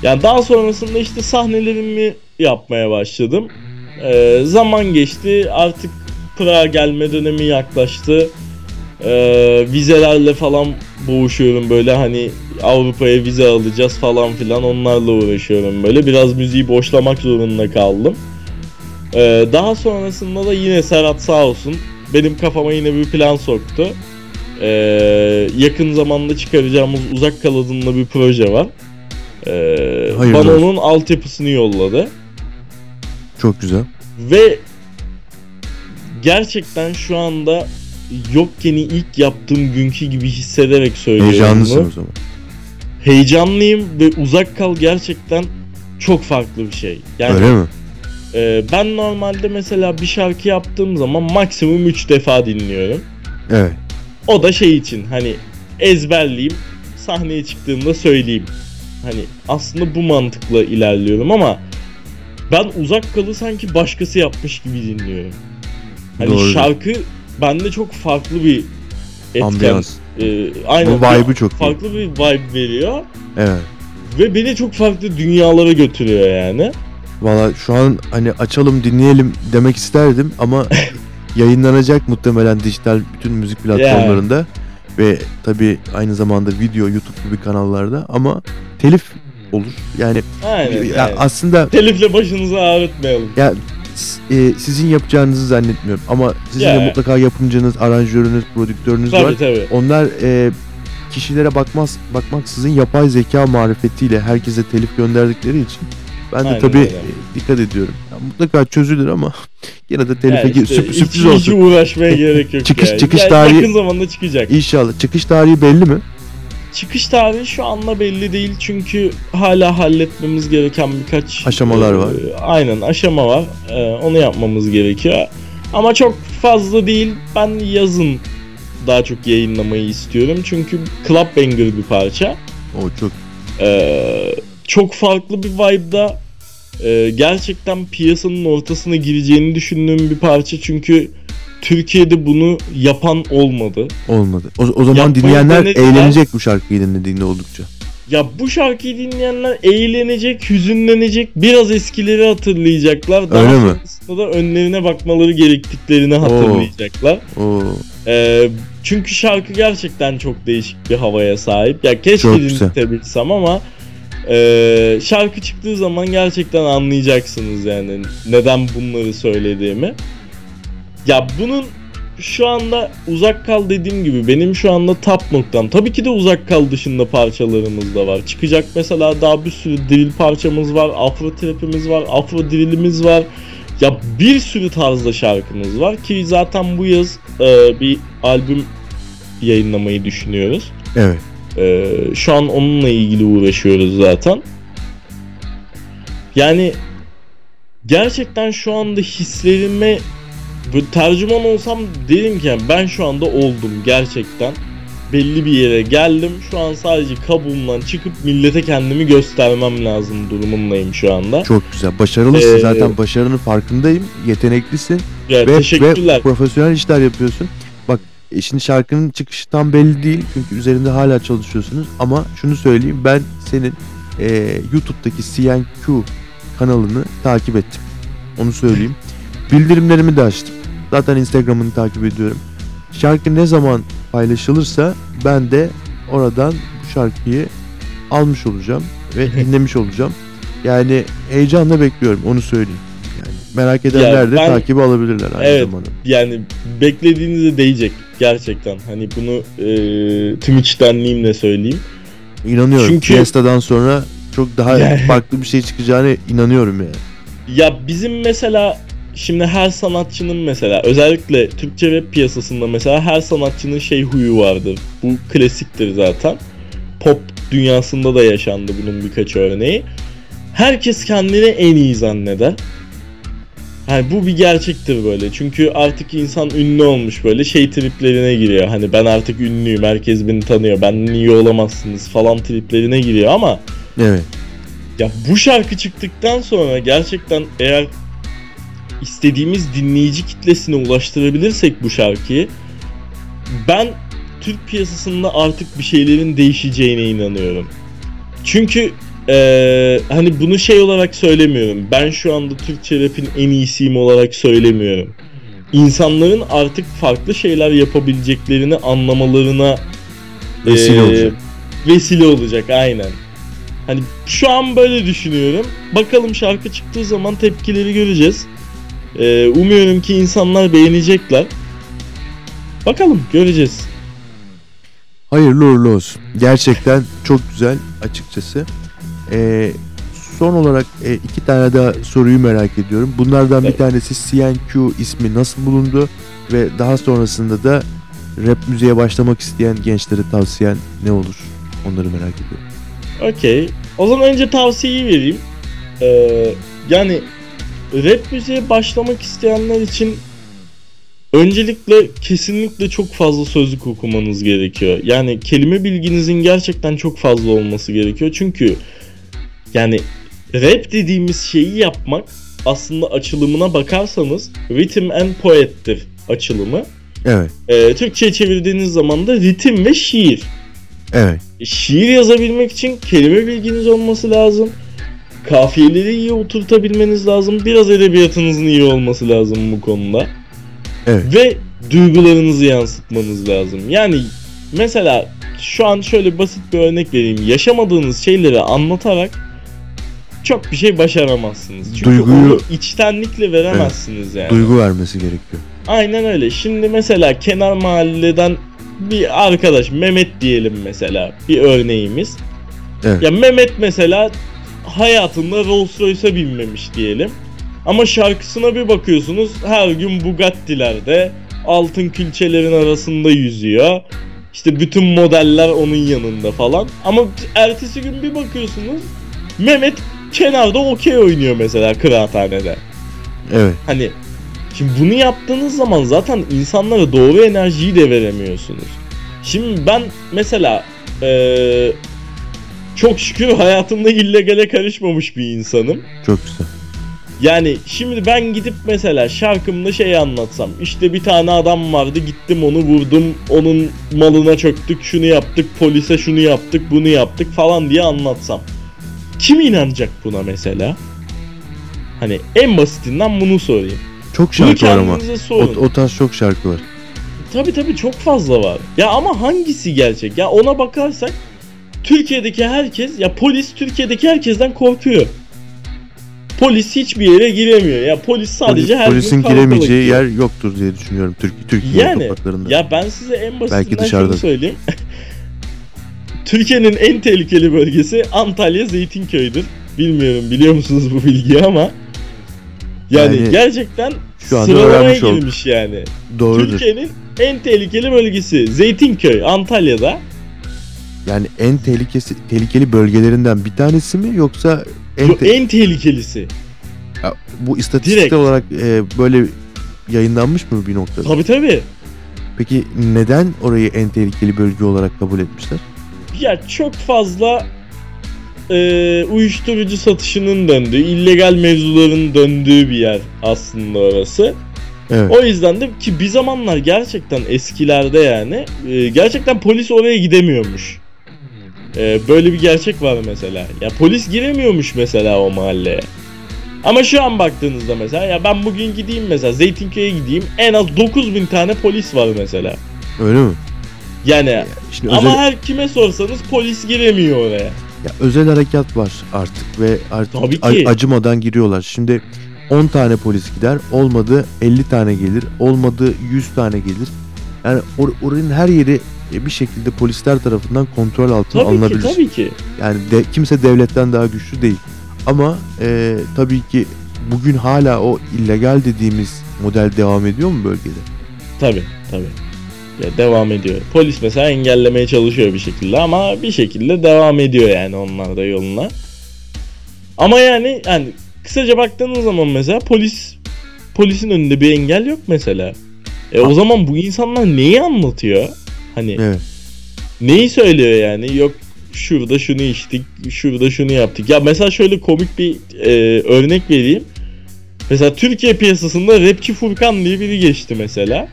Yani daha sonrasında işte sahnelerimi yapmaya başladım. Ee, zaman geçti. Artık Prag'a gelme dönemi yaklaştı. Ee, vizelerle falan boğuşuyorum böyle hani Avrupa'ya vize alacağız falan filan onlarla uğraşıyorum böyle. Biraz müziği boşlamak zorunda kaldım. Ee, daha sonrasında da yine Serhat sağ olsun benim kafama yine bir plan soktu. Ee, yakın zamanda çıkaracağımız Uzak Kal adında bir proje var. Ee, Hayırlı bana olsun. onun altyapısını yolladı. Çok güzel. Ve gerçekten şu anda yokkeni ilk yaptığım günkü gibi hissederek söylüyorum Heyecanlısın bunu. o zaman. Heyecanlıyım ve uzak kal gerçekten çok farklı bir şey. Yani Öyle mi? e, ben normalde mesela bir şarkı yaptığım zaman maksimum 3 defa dinliyorum. Evet. O da şey için hani ezberleyeyim sahneye çıktığımda söyleyeyim. Hani aslında bu mantıkla ilerliyorum ama ben uzak kalı sanki başkası yapmış gibi dinliyorum. Hani Doğru. şarkı bende çok farklı bir etken. Ambiyans. e, aynen Bu vibe'ı çok farklı bir vibe veriyor Evet. ve beni çok farklı dünyalara götürüyor yani. Valla şu an hani açalım dinleyelim demek isterdim ama (laughs) yayınlanacak muhtemelen dijital bütün müzik platformlarında ve tabi aynı zamanda video YouTube gibi kanallarda ama telif olur. Yani Aynen. ya yani. aslında Telifle başınızı ağrıtmayalım. ya e, sizin yapacağınızı zannetmiyorum ama sizin de Ya. mutlaka yapımcınız, aranjörünüz, prodüktörünüz var. Tabii tabii. Onlar e, kişilere bakmaz bakmaksızın yapay zeka marifetiyle herkese telif gönderdikleri için ben de Aynen tabii öyle. e, dikkat ediyorum. Ya mutlaka çözülür ama (laughs) yine de telife Yani işte sürp- hiç- sürpriz hiç olsun. uğraşmaya gerek yok (laughs) Çıkış- yani. çıkış Yani tarihi- Yakın zamanda çıkacak. İnşallah. Çıkış tarihi belli mi? Çıkış tarihi şu anda belli değil çünkü hala halletmemiz gereken birkaç Aşamalar var. e, aynen aşama var. E, onu yapmamız gerekiyor. Ama çok fazla değil. Ben yazın daha çok yayınlamayı istiyorum. Çünkü Club Banger bir parça. O çok Ee, çok farklı bir vibe'da e, gerçekten piyasanın ortasına gireceğini düşündüğüm bir parça çünkü Türkiye'de bunu yapan olmadı. olmadı. O, o zaman Yapmayı dinleyenler denediler. eğlenecek bu şarkıyı dinlediğinde oldukça. Ya bu şarkıyı dinleyenler eğlenecek, hüzünlenecek, biraz eskileri hatırlayacaklar. Daha Öyle mi? sonrasında da önlerine bakmakları gerektiklerini hatırlayacaklar. O Ee, çünkü şarkı gerçekten çok değişik bir havaya sahip. Ya keşke Çok dinletebilsem ama e, şarkı çıktığı zaman gerçekten anlayacaksınız yani neden bunları söylediğimi. Ya bunun şu anda uzak kal dediğim gibi benim şu anda top noktam. Tabii ki de uzak kal dışında parçalarımız da var. Çıkacak mesela daha bir sürü drill parçamız var, afro trapimiz var, afro drillimiz var. Ya bir sürü tarzda şarkımız var ki zaten bu yaz e, bir albüm yayınlamayı düşünüyoruz. evet. E, şu an onunla ilgili uğraşıyoruz zaten. Yani gerçekten şu anda hislerime böyle tercüman olsam derim ki yani ben şu anda oldum gerçekten. Belli bir yere geldim. Şu an sadece kabuğumdan çıkıp millete kendimi göstermem lazım durumundayım şu anda. Çok güzel. Başarılısın Ee, zaten başarının farkındayım. Yeteneklisin Ya, ve, teşekkürler. ve profesyonel işler yapıyorsun. Bak e, şimdi şarkının çıkışı tam belli değil çünkü üzerinde hala çalışıyorsunuz ama şunu söyleyeyim ben senin e, YouTube'daki CNQ kanalını takip ettim. Onu söyleyeyim. Bildirimlerimi de açtım. Zaten Instagram'ını takip ediyorum. Şarkı ne zaman paylaşılırsa ben de oradan bu şarkıyı almış olacağım ve (laughs) dinlemiş olacağım. Yani heyecanla bekliyorum onu söyleyeyim. Yani merak edenler de ben- takibi alabilirler aynı Evet. zamanda. yani beklediğinize değecek gerçekten. Hani bunu e, tüm içtenliğimle söyleyeyim. İnanıyorum. Çünkü- Fiesta'dan sonra çok daha Yani- (laughs) farklı bir şey çıkacağına inanıyorum yani. Ya bizim mesela şimdi her sanatçının mesela özellikle Türkçe rap piyasasında mesela her sanatçının şey huyu vardır. Bu klasiktir zaten. Pop dünyasında da yaşandı bunun birkaç örneği. Herkes kendini en iyi zanneder. Yani bu bir gerçektir böyle. Çünkü artık insan ünlü olmuş böyle şey triplerine giriyor. Hani ben artık ünlüyüm, herkes beni tanıyor, benden iyi olamazsınız falan triplerine giriyor ama Evet. ya bu şarkı çıktıktan sonra gerçekten eğer istediğimiz dinleyici kitlesine ulaştırabilirsek bu şarkıyı ben Türk piyasasında artık bir şeylerin değişeceğine inanıyorum. Çünkü eee, hani bunu şey olarak söylemiyorum. Ben şu anda Türkçe rap'in en iyisiyim olarak söylemiyorum. İnsanların artık farklı şeyler yapabileceklerini anlamalarına Vesile eee, olacak. Vesile olacak aynen. Hani şu an böyle düşünüyorum. Bakalım şarkı çıktığı zaman tepkileri göreceğiz. Ee, umuyorum ki insanlar beğenecekler. Bakalım göreceğiz. Hayırlı uğurlu olsun. Gerçekten çok güzel açıkçası. Ee, son olarak e, iki tane daha soruyu merak ediyorum. Bunlardan bir tanesi CNQ ismi nasıl bulundu ve daha sonrasında da rap müziğe başlamak isteyen gençlere tavsiyen ne olur? Onları merak ediyorum. Okey. O zaman önce tavsiyeyi vereyim. Ee, yani rap müziğe başlamak isteyenler için öncelikle kesinlikle çok fazla sözlük okumanız gerekiyor. Yani kelime bilginizin gerçekten çok fazla olması gerekiyor. Çünkü yani rap dediğimiz şeyi yapmak aslında açılımına bakarsanız Rhythm and Poet'tir açılımı. Evet. Ee, Türkçe'ye çevirdiğiniz zaman da ritim ve şiir. Evet. E, Şiir yazabilmek için kelime bilginiz olması lazım. Kafiyeleri iyi oturtabilmeniz lazım. Biraz edebiyatınızın iyi olması lazım bu konuda. Evet. Ve duygularınızı yansıtmanız lazım. Yani mesela şu an şöyle basit bir örnek vereyim. Yaşamadığınız şeyleri anlatarak çok bir şey başaramazsınız. Çünkü Duyguyu- onu içtenlikle veremezsiniz yani. Duygu vermesi gerekiyor. Aynen öyle. Şimdi mesela kenar mahalleden bir arkadaş Mehmet diyelim mesela bir örneğimiz. Evet. Ya Mehmet mesela hayatında Rolls Royce'a binmemiş diyelim. Ama şarkısına bir bakıyorsunuz her gün Bugatti'lerde altın külçelerin arasında yüzüyor. İşte bütün modeller onun yanında falan. Ama ertesi gün bir bakıyorsunuz Mehmet kenarda okey oynuyor mesela kıraathanede. Evet. Hani şimdi bunu yaptığınız zaman zaten insanlara doğru enerjiyi de veremiyorsunuz. Şimdi ben mesela eee, çok şükür hayatımda illegale karışmamış bir insanım. Çok güzel. Yani şimdi ben gidip mesela şarkımda şey anlatsam işte bir tane adam vardı gittim onu vurdum onun malına çöktük şunu yaptık polise şunu yaptık bunu yaptık falan diye anlatsam. Kim inanacak buna mesela? Hani en basitinden bunu sorayım. Çok şarkı var ama. kendinize O, sorun. o tarz çok şarkı var. Tabi tabi çok fazla var. Ya ama hangisi gerçek? Ya ona bakarsak Türkiye'deki herkes ya polis Türkiye'deki herkesten korkuyor. Polis hiçbir yere giremiyor. Ya polis sadece Polis- her polisin giremeyeceği gidiyor. yer yoktur diye düşünüyorum Türkiye Türkiye Yani, sokaklarında. Ya ben size en basitinden Belki dışarıda. şunu söyleyeyim. (laughs) Türkiye'nin en tehlikeli bölgesi Antalya Zeytinköy'dür. Bilmiyorum biliyor musunuz bu bilgiyi ama yani, Yani gerçekten şu anda sıralamaya öğrenmiş olduk. girmiş yani. Doğrudur. Türkiye'nin en tehlikeli bölgesi Zeytinköy, Antalya'da. Yani en tehlikesi tehlikeli bölgelerinden bir tanesi mi yoksa en, te- en tehlikelisi. Ya, bu istatistik direkt. olarak e, böyle yayınlanmış mı bir noktada? Tabi tabi. Peki neden orayı en tehlikeli bölge olarak kabul etmişler? Ya çok fazla e, uyuşturucu satışının döndüğü, illegal mevzuların döndüğü bir yer aslında orası. Evet. O yüzden de ki bir zamanlar gerçekten eskilerde yani e, gerçekten polis oraya gidemiyormuş. E, böyle bir gerçek var mesela. Ya polis giremiyormuş mesela o mahalleye. Ama şu an baktığınızda mesela ya ben bugün gideyim mesela Zeytinköy'e gideyim en az 9000 tane polis var mesela. Öyle mi? Yani Şimdi ama özel, her kime sorsanız polis giremiyor oraya. ya, özel harekat var artık ve artık Tabii acımadan giriyorlar. Şimdi 10 tane polis gider, olmadı 50 tane gelir, olmadı 100 tane gelir. Yani or- oranın her yeri e, bir şekilde polisler tarafından kontrol altına Tabii ki alınabilir. tabii ki. Yani de, kimse devletten daha güçlü değil. Ama e, tabii ki bugün hala o illegal dediğimiz model devam ediyor mu bölgede? Tabii tabii. Ya devam ediyor. Polis mesela engellemeye çalışıyor bir şekilde ama bir şekilde devam ediyor yani onlar da yoluna. Ama yani yani kısaca baktığınız zaman mesela polis polisin önünde bir engel yok mesela. E o zaman bu insanlar neyi anlatıyor? Hani Evet. neyi söylüyor yani? Yok şurada şunu içtik, şurada şunu yaptık. Ya mesela şöyle komik bir e, örnek vereyim. Mesela Türkiye piyasasında rapçi Furkan diye biri geçti mesela.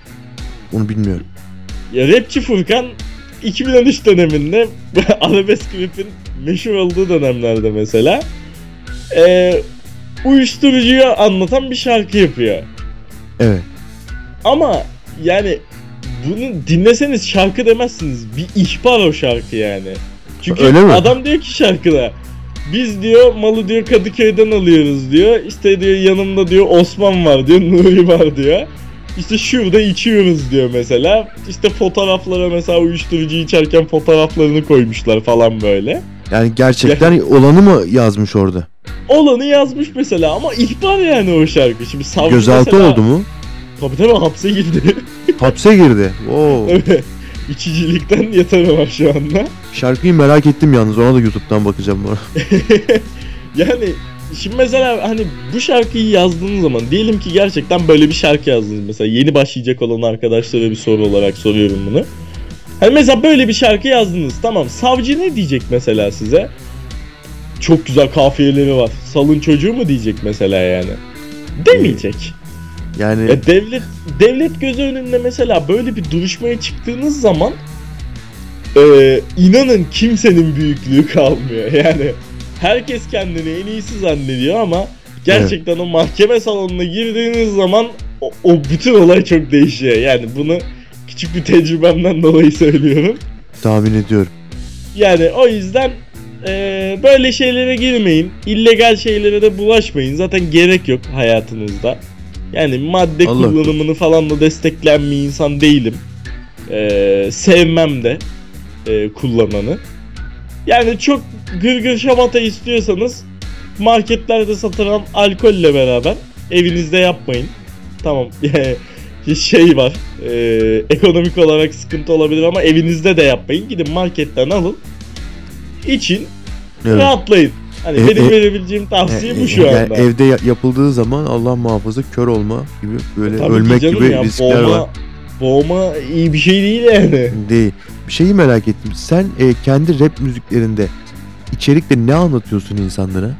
Onu bilmiyorum. Ya rapçi Furkan 2013 döneminde (laughs) arabesk rap'in meşhur olduğu dönemlerde mesela e, uyuşturucuyu anlatan bir şarkı yapıyor. Evet. Ama yani bunu dinleseniz şarkı demezsiniz. Bir ihbar o şarkı yani. Çünkü Öyle mi? adam diyor ki şarkıda biz diyor malı diyor Kadıköy'den alıyoruz diyor. İşte diyor yanımda diyor Osman var diyor, (laughs) Nuri var diyor. İşte şurada içiyoruz diyor mesela. İşte fotoğraflara mesela uyuşturucu içerken fotoğraflarını koymuşlar falan böyle. Yani gerçekten olanı mı yazmış orada? Olanı yazmış mesela ama ihbar yani o şarkı. Şimdi savcı Gözaltı mesela, oldu mu? Tabii tabii hapse girdi. (laughs) Hapse girdi. Oo. (laughs) İçicilikten yeter var şu anda. Şarkıyı merak ettim yalnız. Ona da YouTube'dan bakacağım arada. (laughs) yani şimdi mesela hani bu şarkıyı yazdığınız zaman diyelim ki gerçekten böyle bir şarkı yazdınız mesela yeni başlayacak olan arkadaşlara bir soru olarak soruyorum bunu. Hani mesela böyle bir şarkı yazdınız tamam savcı ne diyecek mesela size? Çok güzel kafiyeleri var. Salın çocuğu mu diyecek mesela yani? Demeyecek. Yani Ya devlet devlet gözü önünde mesela böyle bir duruşmaya çıktığınız zaman e, inanın kimsenin büyüklüğü kalmıyor. (laughs) Yani herkes kendini en iyisi zannediyor ama gerçekten o mahkeme salonuna girdiğiniz zaman o, o bütün olay çok değişiyor. Yani bunu küçük bir tecrübemden dolayı söylüyorum. tahmin ediyorum. Yani o yüzden e, böyle şeylere girmeyin. illegal şeylere de bulaşmayın. Zaten gerek yok hayatınızda. Yani madde Allah kullanımını falan da destekleyen bir insan değilim. E, sevmem de e, kullananı. Yani çok gırgır şamata istiyorsanız marketlerde satılan alkolle beraber evinizde yapmayın. Tamam. (laughs) şey var. e, ekonomik olarak sıkıntı olabilir ama evinizde de yapmayın. Gidin marketten alın. için Evet. rahatlayın. Hani E, benim e, verebileceğim tavsiye E, bu şu yani anda. evde ya- yapıldığı zaman Allah muhafaza kör olma gibi böyle Tabii ki ölmek gibi ya, riskler boğma, var. Boğma iyi bir şey değil yani. Değil. Bir şeyi merak ettim. Sen e, kendi rap müziklerinde içerikte ne anlatıyorsun insanlara?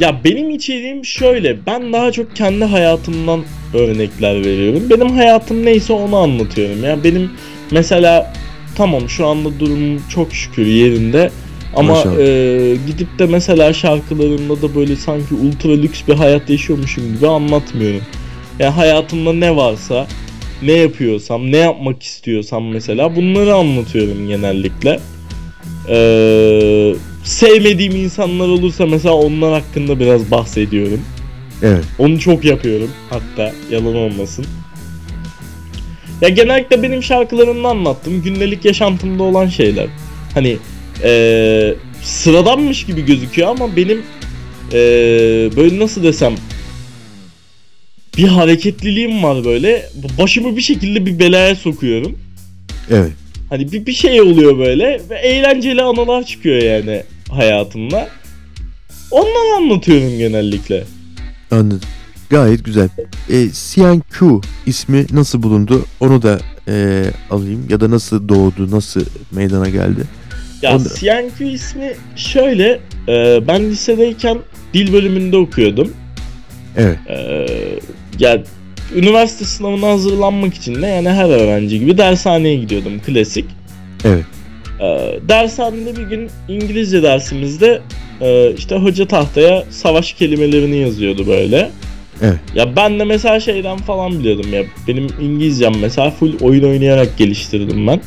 Ya benim içeriğim şöyle. Ben daha çok kendi hayatımdan örnekler veriyorum. Benim hayatım neyse onu anlatıyorum. Ya benim mesela tamam şu anda durumum çok şükür yerinde. Ama Maşallah. e, gidip de mesela şarkılarımda da böyle sanki ultra lüks bir hayat yaşıyormuşum gibi anlatmıyorum. Yani hayatımda ne varsa, ne yapıyorsam, ne yapmak istiyorsam mesela bunları anlatıyorum genellikle. Ee, sevmediğim insanlar olursa mesela onlar hakkında biraz bahsediyorum. Evet. Onu çok yapıyorum hatta yalan olmasın. Ya genellikle benim şarkılarımda anlattım. Gündelik yaşantımda olan şeyler. Hani ee, sıradanmış gibi gözüküyor ama benim ee, böyle nasıl desem bir hareketliliğim var böyle. Başımı bir şekilde bir belaya sokuyorum. Evet. Hani bir, bir şey oluyor böyle ve eğlenceli anılar çıkıyor yani hayatımda. Onları anlatıyorum genellikle. Anladım. Gayet güzel. E, CNQ ismi nasıl bulundu? Onu da e, alayım. Ya da nasıl doğdu? Nasıl meydana geldi? Ya Onu- CNQ ismi şöyle e, ben lisedeyken dil bölümünde okuyordum. Evet. E, ya üniversite sınavına hazırlanmak için de yani her öğrenci gibi dershaneye gidiyordum klasik. Evet. E, dershanede bir gün İngilizce dersimizde e, işte hoca tahtaya savaş kelimelerini yazıyordu böyle. Evet. Ya ben de mesela şeyden falan biliyordum ya. Benim İngilizcem mesela full oyun oynayarak geliştirdim ben.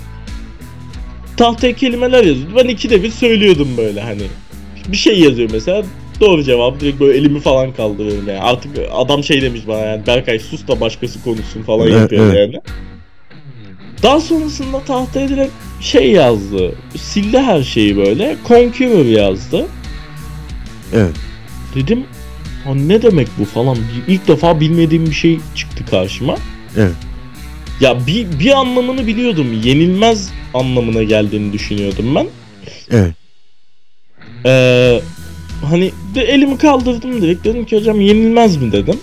Tahtaya kelimeler yazıyordu. Ben ikide bir söylüyordum böyle hani. Bir şey yazıyor mesela. Doğru cevap direkt böyle elimi falan kaldırıyorum yani. Artık adam şey demiş bana yani Berkay sus da başkası konuşsun falan Evet, yapıyor evet. yani. Daha sonrasında tahtaya direkt şey yazdı. Sildi her şeyi böyle. Conqueror yazdı. Evet. Dedim "Ha ne demek bu falan. İlk defa bilmediğim bir şey çıktı karşıma. Evet. Ya bir, bir anlamını biliyordum. Yenilmez anlamına geldiğini düşünüyordum ben. Evet. Ee, hani de elimi kaldırdım direkt. Dedim ki hocam yenilmez mi dedim.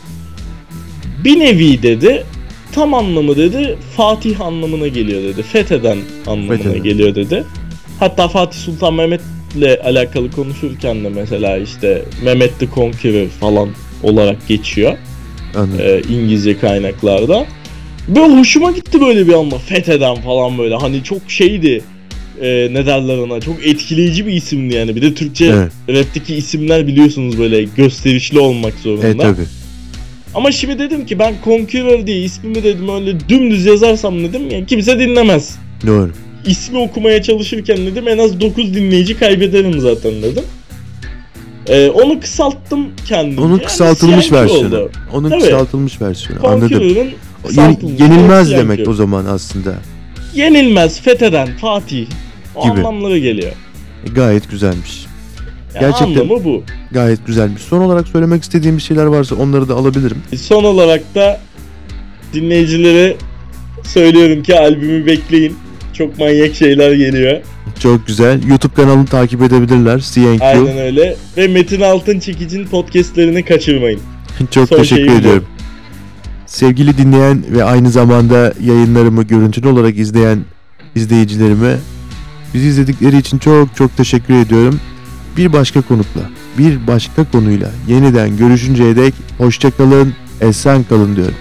Bir nevi dedi. Tam anlamı dedi. Fatih anlamına geliyor dedi. Fetheden anlamına Fetheden. geliyor dedi. Hatta Fatih Sultan Mehmet'le alakalı konuşurken de mesela işte Mehmet the Conqueror falan olarak geçiyor Anladım. e, İngilizce kaynaklarda. Böyle hoşuma gitti böyle bir anda fetheden falan böyle hani çok şeydi e, ne derler ona çok etkileyici bir isimdi yani bir de Türkçe Evet. rapteki isimler biliyorsunuz böyle gösterişli olmak zorunda. Evet tabii. Ama şimdi dedim ki ben Conqueror diye ismimi dedim öyle dümdüz yazarsam dedim ya kimse dinlemez. Doğru. İsmi okumaya çalışırken dedim en az 9 dinleyici kaybederim zaten dedim. E, onu kısalttım kendim. Onun kısaltılmış versiyonu. Onun Tabii. kısaltılmış versiyonu. Anladım. Conqueror'ın Kısaltılmış yenilmez demek o zaman aslında. Yenilmez, fetheden, Fatih. O Gibi. anlamları geliyor. E, Gayet güzelmiş. Yani Gerçekten- Anlamı bu. Gayet güzelmiş. Son olarak söylemek istediğim bir şeyler varsa onları da alabilirim. Son olarak da dinleyicilere söylüyorum ki albümü bekleyin. Çok manyak şeyler geliyor. Çok güzel. YouTube kanalını takip edebilirler. CNQ. Aynen öyle. Ve Metin Altın Çekic'in podcastlerini kaçırmayın. Çok Son teşekkür şeyim bu. Sevgili dinleyen ve aynı zamanda yayınlarımı görüntülü olarak izleyen izleyicilerime bizi izledikleri için çok çok teşekkür ediyorum. Bir başka konukla, bir başka konuyla yeniden görüşünceye dek hoşça kalın, esen kalın diyorum.